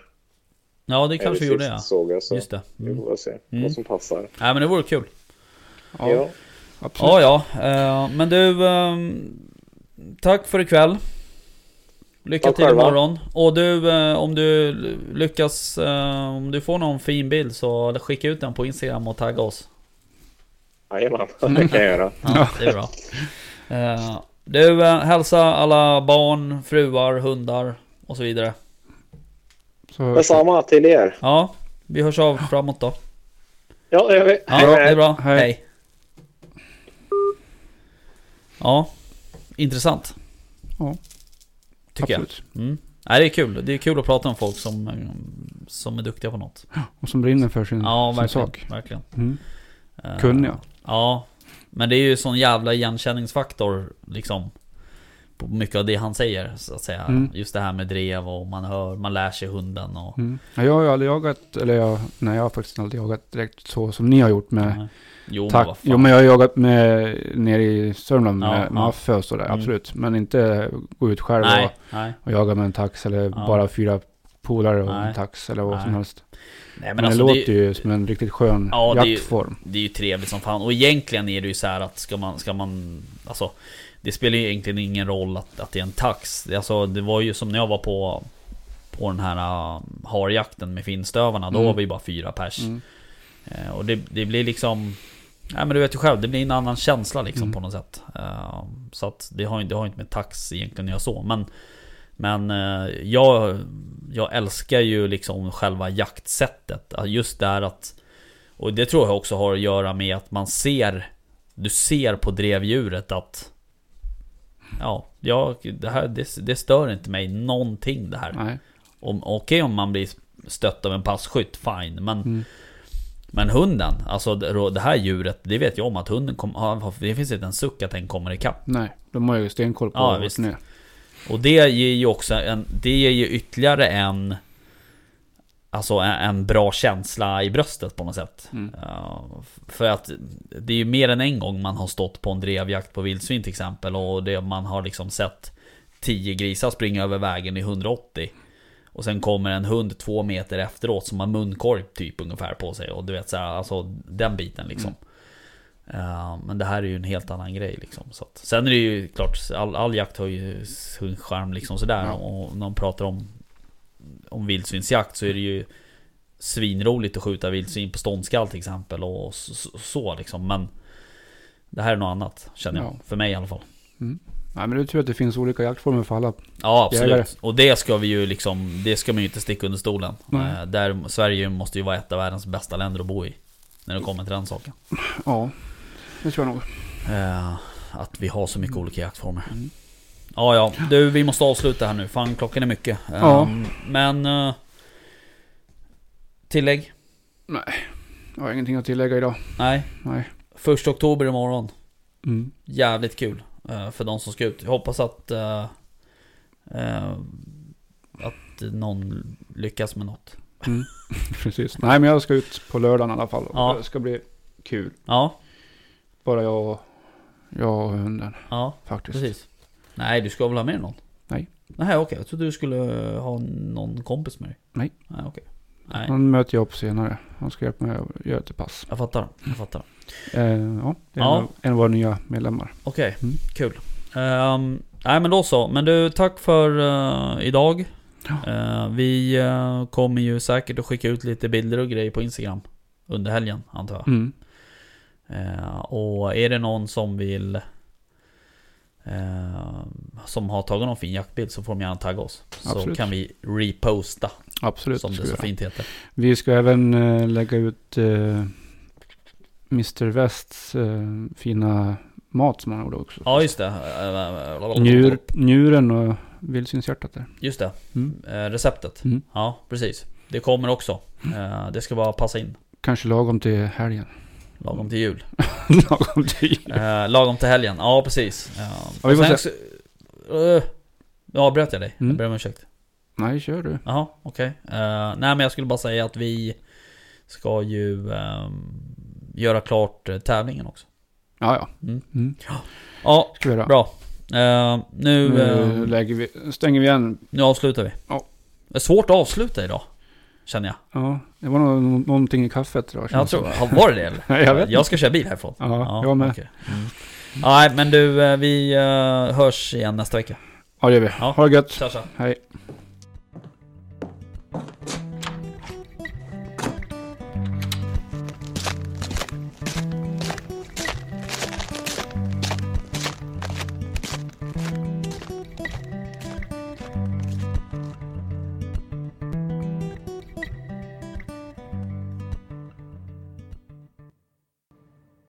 Ja det kanske vi gjorde ja. Såg jag, så. Just det. Vi Mm. får väl se Mm. vad som passar. Nej men det vore kul. Ja, Ja. absolut. Ja ja. Eh, men du, ehm, tack för ikväll. Lycka Tack till själva. imorgon. Och du, eh, om du lyckas, eh, om du får någon fin bild så skicka ut den på Instagram och tagga oss. Jajamän, [LAUGHS] det kan jag göra. [LAUGHS] Ja, det är bra. Du, hälsa alla barn, fruar, hundar och så vidare. Så, Detsamma till er. Ja, vi hörs av framåt då. Ja, det gör vi. Ja, det är bra. Hej. Hej. Ja, intressant. Ja. Tycker jag. absolut. Mm. Nej, det är kul. Det är kul att prata med folk som, som är duktiga på något. Och som brinner för sin, Ja, sin verkligen. sak. verkligen. Mm. Eh, Kunniga. Ja, men det är ju sån jävla igenkänningsfaktor liksom. På mycket av det han säger så att säga. Mm. Just det här med drev och man hör, man lär sig hunden och... Mm. Ja, jag har ju aldrig jagat, eller jag, nej jag har faktiskt aldrig jagat direkt så som ni har gjort med Nej. Jo, men tack. fan. Jo men jag har jagat med nere i Sörmland med, Ja, med. Affe och sådär, Mm. absolut. Men inte gå ut själv Nej, och, nej. och jaga med en tax eller Ja. bara fyra polare och Nej. en tax eller vad som helst. Nej Men, men alltså det låter ju som en riktigt skön Ja, det är ju- jaktform. det är ju trevligt som fan. Och egentligen är det ju så här att ska man, ska man... Alltså... Det spelar ju egentligen ingen roll att, att det är en tax. Alltså det var ju som när jag var på... På den här uh, harjakten med finstövarna. Då Mm. var vi bara fyra pers. Mm. Eh, och det, det blir liksom... Nej men du vet ju själv, det blir en annan känsla liksom Mm. på något sätt. Eh, så att det har, ju- det har inte med tax egentligen att göra så. Men, men eh, jag, jag älskar ju liksom själva jaktsättet. Just där att... Och det tror jag också har att göra med att man ser... Du ser på drevdjuret att... Ja, ja det, här, det, det stör inte mig någonting det här. Nej. Om- Okej om man blir stött av en passkytt, fine. Men, Mm. men hunden, alltså det här djuret, det vet jag om att hunden kommer... Det finns inte en suck att den kommer ikapp. Nej, de har ju stenkoll på Ja, visst. är. Och det ger ju också en... Det ger ju ytterligare en... Alltså en, en bra känsla i bröstet på något sätt. Mm. Ja, för att det är ju mer än en gång man har stått på en drevjakt på vildsvin till exempel och det, man har liksom sett 10 grisar springa över vägen i 180 Och sen kommer en hund två meter efteråt som har munkorg typ ungefär på sig och du vet så här, alltså den biten liksom Ja, Men det här är ju en helt annan grej liksom så att, Sen är det ju klart, all, all jakt har ju sin charm liksom sådär Ja. och när man pratar om Om vildsvinsjakt så är det ju Svinroligt att skjuta vildsvin på ståndskall till exempel och så, så liksom men Det här är något annat känner jag, Ja. för mig i alla fall Nej men det är tur att det finns olika jaktformer för alla. Ja absolut, Jägare. och det ska vi ju liksom Det ska man ju inte sticka under stolen Nej. Eh, Där Sverige måste ju vara ett av världens bästa länder att bo i När det kommer till den saken Ja, det tror jag nog. Eh, Att vi har så mycket olika jaktformer Mm. Ja ja, du vi måste avsluta här nu, fan klockan är mycket Ja. Ehm, Men eh, Tillägg? Jag har ingenting att tillägga idag. Nej Nej. Första oktober imorgon Mm. Jävligt kul eh, för de som ska ut. Jag hoppas att eh, Att någon lyckas med något. Mm. [LAUGHS] Precis. Nej men jag ska ut på lördagen i alla fall. Ja. Det ska bli kul. Ja, Bara jag och, jag och hunden ja faktiskt. precis. Nej, du ska väl ha med någon? Nej. Nej, okej. Jag trodde du skulle ha någon kompis med dig. Nej. Nej, okej. Nej, Han möter jag upp senare. Han ska hjälpa mig att göra ett pass. jag fattar. Jag fattar. Eh, ja, det är Ja. En, av, en av våra nya medlemmar. Okej, Mm. kul. Ehm, nej men då så. Men du, tack för eh, idag. Ja. Eh, vi eh, kommer ju säkert att skicka ut lite bilder och grejer på Instagram. Under helgen, antar jag. Mm. Och är det någon som vill... Eh, som har tagit någon fin jaktbild så får de gärna tagga oss. Så Absolut. kan vi reposta, Absolut. som det så fint heter. Vi ska även eh, lägga ut eh, Mr Wests eh, fina mat som han gjorde också. Ja, just det. Njur, njuren och vildsvinshjärtat där. Just det. Mm. Eh, receptet. Mm. Ja, precis. Det kommer också. Eh, det ska bara passa in. Kanske lagom till helgen. Lagom till jul. [LAUGHS] lagom till jul. Eh, lagom till helgen. Ja, precis. Eh, och sen eh, Nu avbröt jag dig. Mm. Jag ber om ursäkt. Nej, kör du. Jaha, okej. Eh, nej men jag skulle bara säga att vi ska ju ehm, göra klart eh, tävlingen också. Ja, ja. Mm. Mm. Ja, Ska vi göra. bra. Eh, nu, Nu eh, lägger vi, stänger vi igen. nu avslutar vi. Ja. Det är svårt att avsluta idag känner jag. Ja, det var nog någonting i kaffet idag. Jag tror, ja, var det det? [LAUGHS] Nej, jag vet Jag ska köra bil härifrån. Ja, ja jag med. Okay. Mm. Nej, men du, eh, vi eh, hörs igen nästa vecka. Ja, det gör vi. Ja. Ha det gött. Tja, tja. Hej.